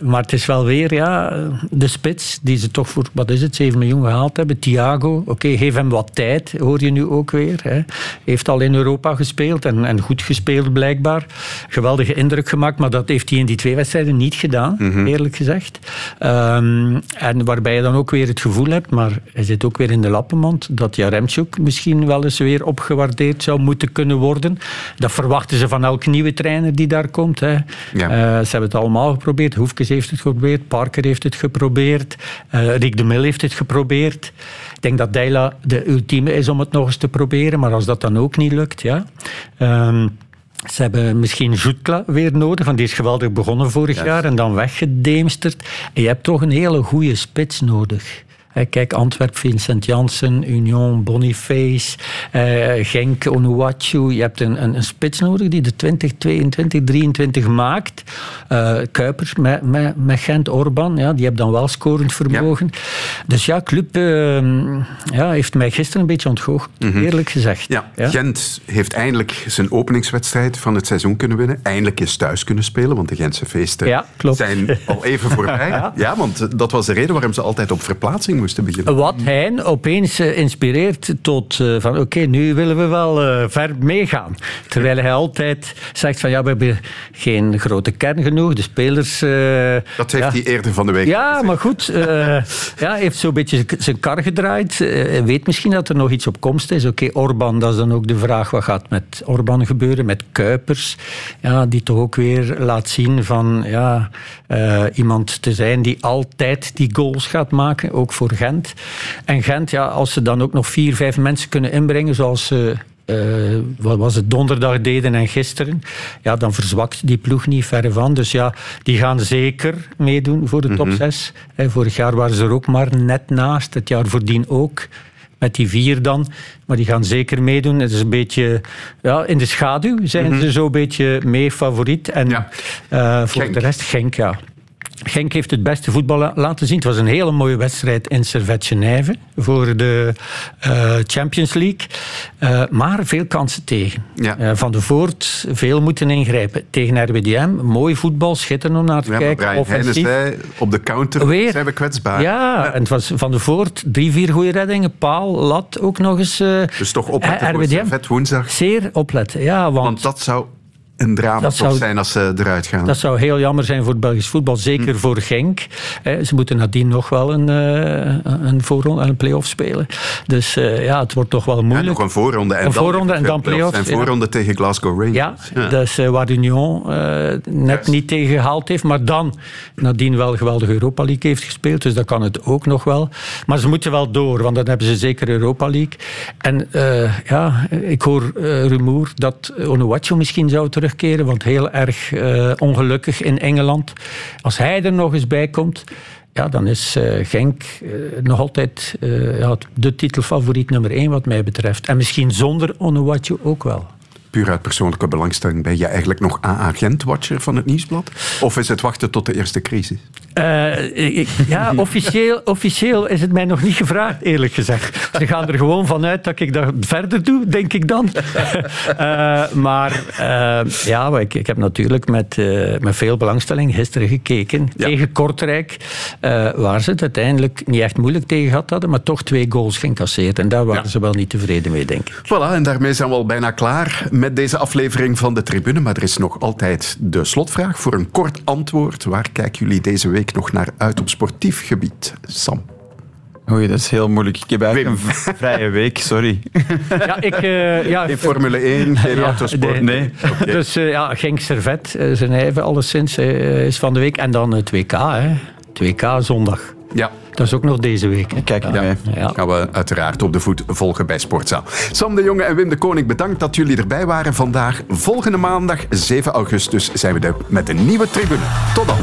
maar het is wel weer ja, de spits, die ze toch voor, wat is het, 7 miljoen gehaald hebben. Thiago, oké, okay, geef hem wat tijd, hoor je nu ook weer. Hè heeft al in Europa gespeeld en, en, goed gespeeld blijkbaar. Geweldige indruk gemaakt, maar dat heeft hij in die twee wedstrijden niet gedaan, mm -hmm. eerlijk gezegd. Um, en waarbij je dan ook weer het gevoel hebt, maar hij zit ook weer in de lappenmand, dat Jaremchuk misschien wel eens weer opgewaardeerd zou moeten kunnen worden. Dat verwachten ze van elke nieuwe trainer die daar komt. Hè. Ja. Uh, ze hebben het allemaal geprobeerd. Hoefkes heeft het geprobeerd, Parker heeft het geprobeerd, uh, Rick de Mil heeft het geprobeerd. Ik denk dat Deila de ultieme is om het nog eens te proberen, maar als dat dan ook niet lukt, ja. Um, ze hebben misschien Jutkla weer nodig, want die is geweldig begonnen vorig yes. jaar en dan weggedemsterd. En je hebt toch een hele goede spits nodig. Kijk, Antwerp, Vincent Janssen, Union, Boniface, uh, Genk, Onuachu. Je hebt een, een, een, spits nodig die de 20, 22, 23 maakt. Uh, Kuipers met, met, met Gent, Orban, ja, die hebben dan wel scorend vermogen. Ja. Dus ja, Club uh, ja, heeft mij gisteren een beetje ontgoocheld, mm -hmm. eerlijk gezegd. Ja, ja, Gent heeft eindelijk zijn openingswedstrijd van het seizoen kunnen winnen. Eindelijk is thuis kunnen spelen, want de Gentse feesten ja, zijn al even voorbij. ja, want dat was de reden waarom ze altijd op verplaatsing moesten beginnen. Wat hij opeens uh, inspireert tot uh, van oké, okay, nu willen we wel uh, ver meegaan. Terwijl hij altijd zegt van ja, we hebben geen grote kern genoeg, de spelers... dat heeft ja. hij eerder van de week Ja, gezegd. maar goed. ja, hij heeft zo'n beetje zijn kar gedraaid. Hij weet misschien dat er nog iets op komst is. Oké, okay, Orban, dat is dan ook de vraag, wat gaat met Orban gebeuren, met Kuipers, ja, die toch ook weer laat zien van ja, iemand te zijn die altijd die goals gaat maken, ook voor Gent. En Gent, ja, als ze dan ook nog vier, vijf mensen kunnen inbrengen, zoals ze eh, wat was het, donderdag deden en gisteren, ja, dan verzwakt die ploeg niet verre van. Dus ja, die gaan zeker meedoen voor de top 6. vorig jaar waren ze er ook maar net naast, het jaar voordien ook. Met die vier dan. Maar die gaan zeker meedoen. Het is een beetje ja, in de schaduw zijn ze zo'n beetje mee favoriet. En eh, voor de rest Genk, ja. Genk heeft het beste voetbal la- laten zien. Het was een hele mooie wedstrijd in Servet Genève voor de eh, Champions League. Eh, maar veel kansen tegen. Eh, Van de Voort veel moeten ingrijpen. Tegen RWDM, mooi voetbal, schitterend om naar te Ja, kijken. Brian offensief. op de counter Weer. zijn we kwetsbaar. Ja, en het was Van de Voort, drie, vier goede reddingen. Paal, lat ook nog eens. Dus toch opletten voor RWDM. Servet woensdag. Zeer opletten, ja. Want, Want dat zou een drama Dat zou- zijn als ze eruit gaan. dat zou heel jammer zijn voor het Belgisch voetbal, zeker Hm. voor Genk. Eh, Ze moeten nadien nog wel een, eh, een voorronde en een play-off spelen. Dus eh, ja, het wordt toch wel Ja, moeilijk. nog een voorronde en Een dan, voorronde en dan play-offs, En ja. voorronde tegen Glasgow Rangers. Ja, dus eh, waar Union net niet tegen gehaald heeft, maar dan nadien wel geweldig Europa League heeft gespeeld. Dus dat kan het ook nog wel. Maar ze moeten wel door, want dan hebben ze zeker Europa League. En ja, ik hoor rumoer dat Onuachu misschien zou want heel erg eh, ongelukkig in Engeland. Als hij er nog eens bij komt. Ja, dan is eh, Genk eh, nog altijd de titelfavoriet nummer één wat mij betreft. En misschien zonder Onuachu ook wel. Puur uit persoonlijke belangstelling ben je eigenlijk nog AA-agent-watcher van het Nieuwsblad? Of is het wachten tot de eerste crisis? Eh, ik- ja, officieel, officieel is het mij nog niet gevraagd, eerlijk gezegd. Ze gaan er gewoon vanuit dat ik dat verder doe, denk ik dan. Eh, maar eh, ja, ik, ik heb natuurlijk met, met veel belangstelling gisteren gekeken tegen Kortrijk, waar ze het uiteindelijk niet echt moeilijk tegen gehad hadden, maar toch twee goals geïncasseerd. En daar waren ze wel niet tevreden mee, denk ik. Voilà, en daarmee zijn we al bijna klaar met deze aflevering van de Tribune. Maar er is nog altijd de slotvraag voor een kort antwoord. Waar kijken jullie deze week nog naar uit op sportief gebied? Sam. Oei, dat is heel moeilijk. Ik heb eigenlijk een vrije week, sorry. Ja, ik, eh, ja, Geen Formule 1, geen Ja, autosport. Nee. Dus eh, ja, Genk Servet, eh, zijn even alleszins, eh, is van de week. En dan het WK, hè. Het WK zondag. Ja. Dat is ook nog deze week. Hè. Kijk, Ja, Ja. gaan we uiteraard op de voet volgen bij Sportzaal. Sam de Jonge en Wim de Koning, bedankt dat jullie erbij waren vandaag. Volgende maandag, 7 augustus, zijn we er met een nieuwe tribune. Tot dan.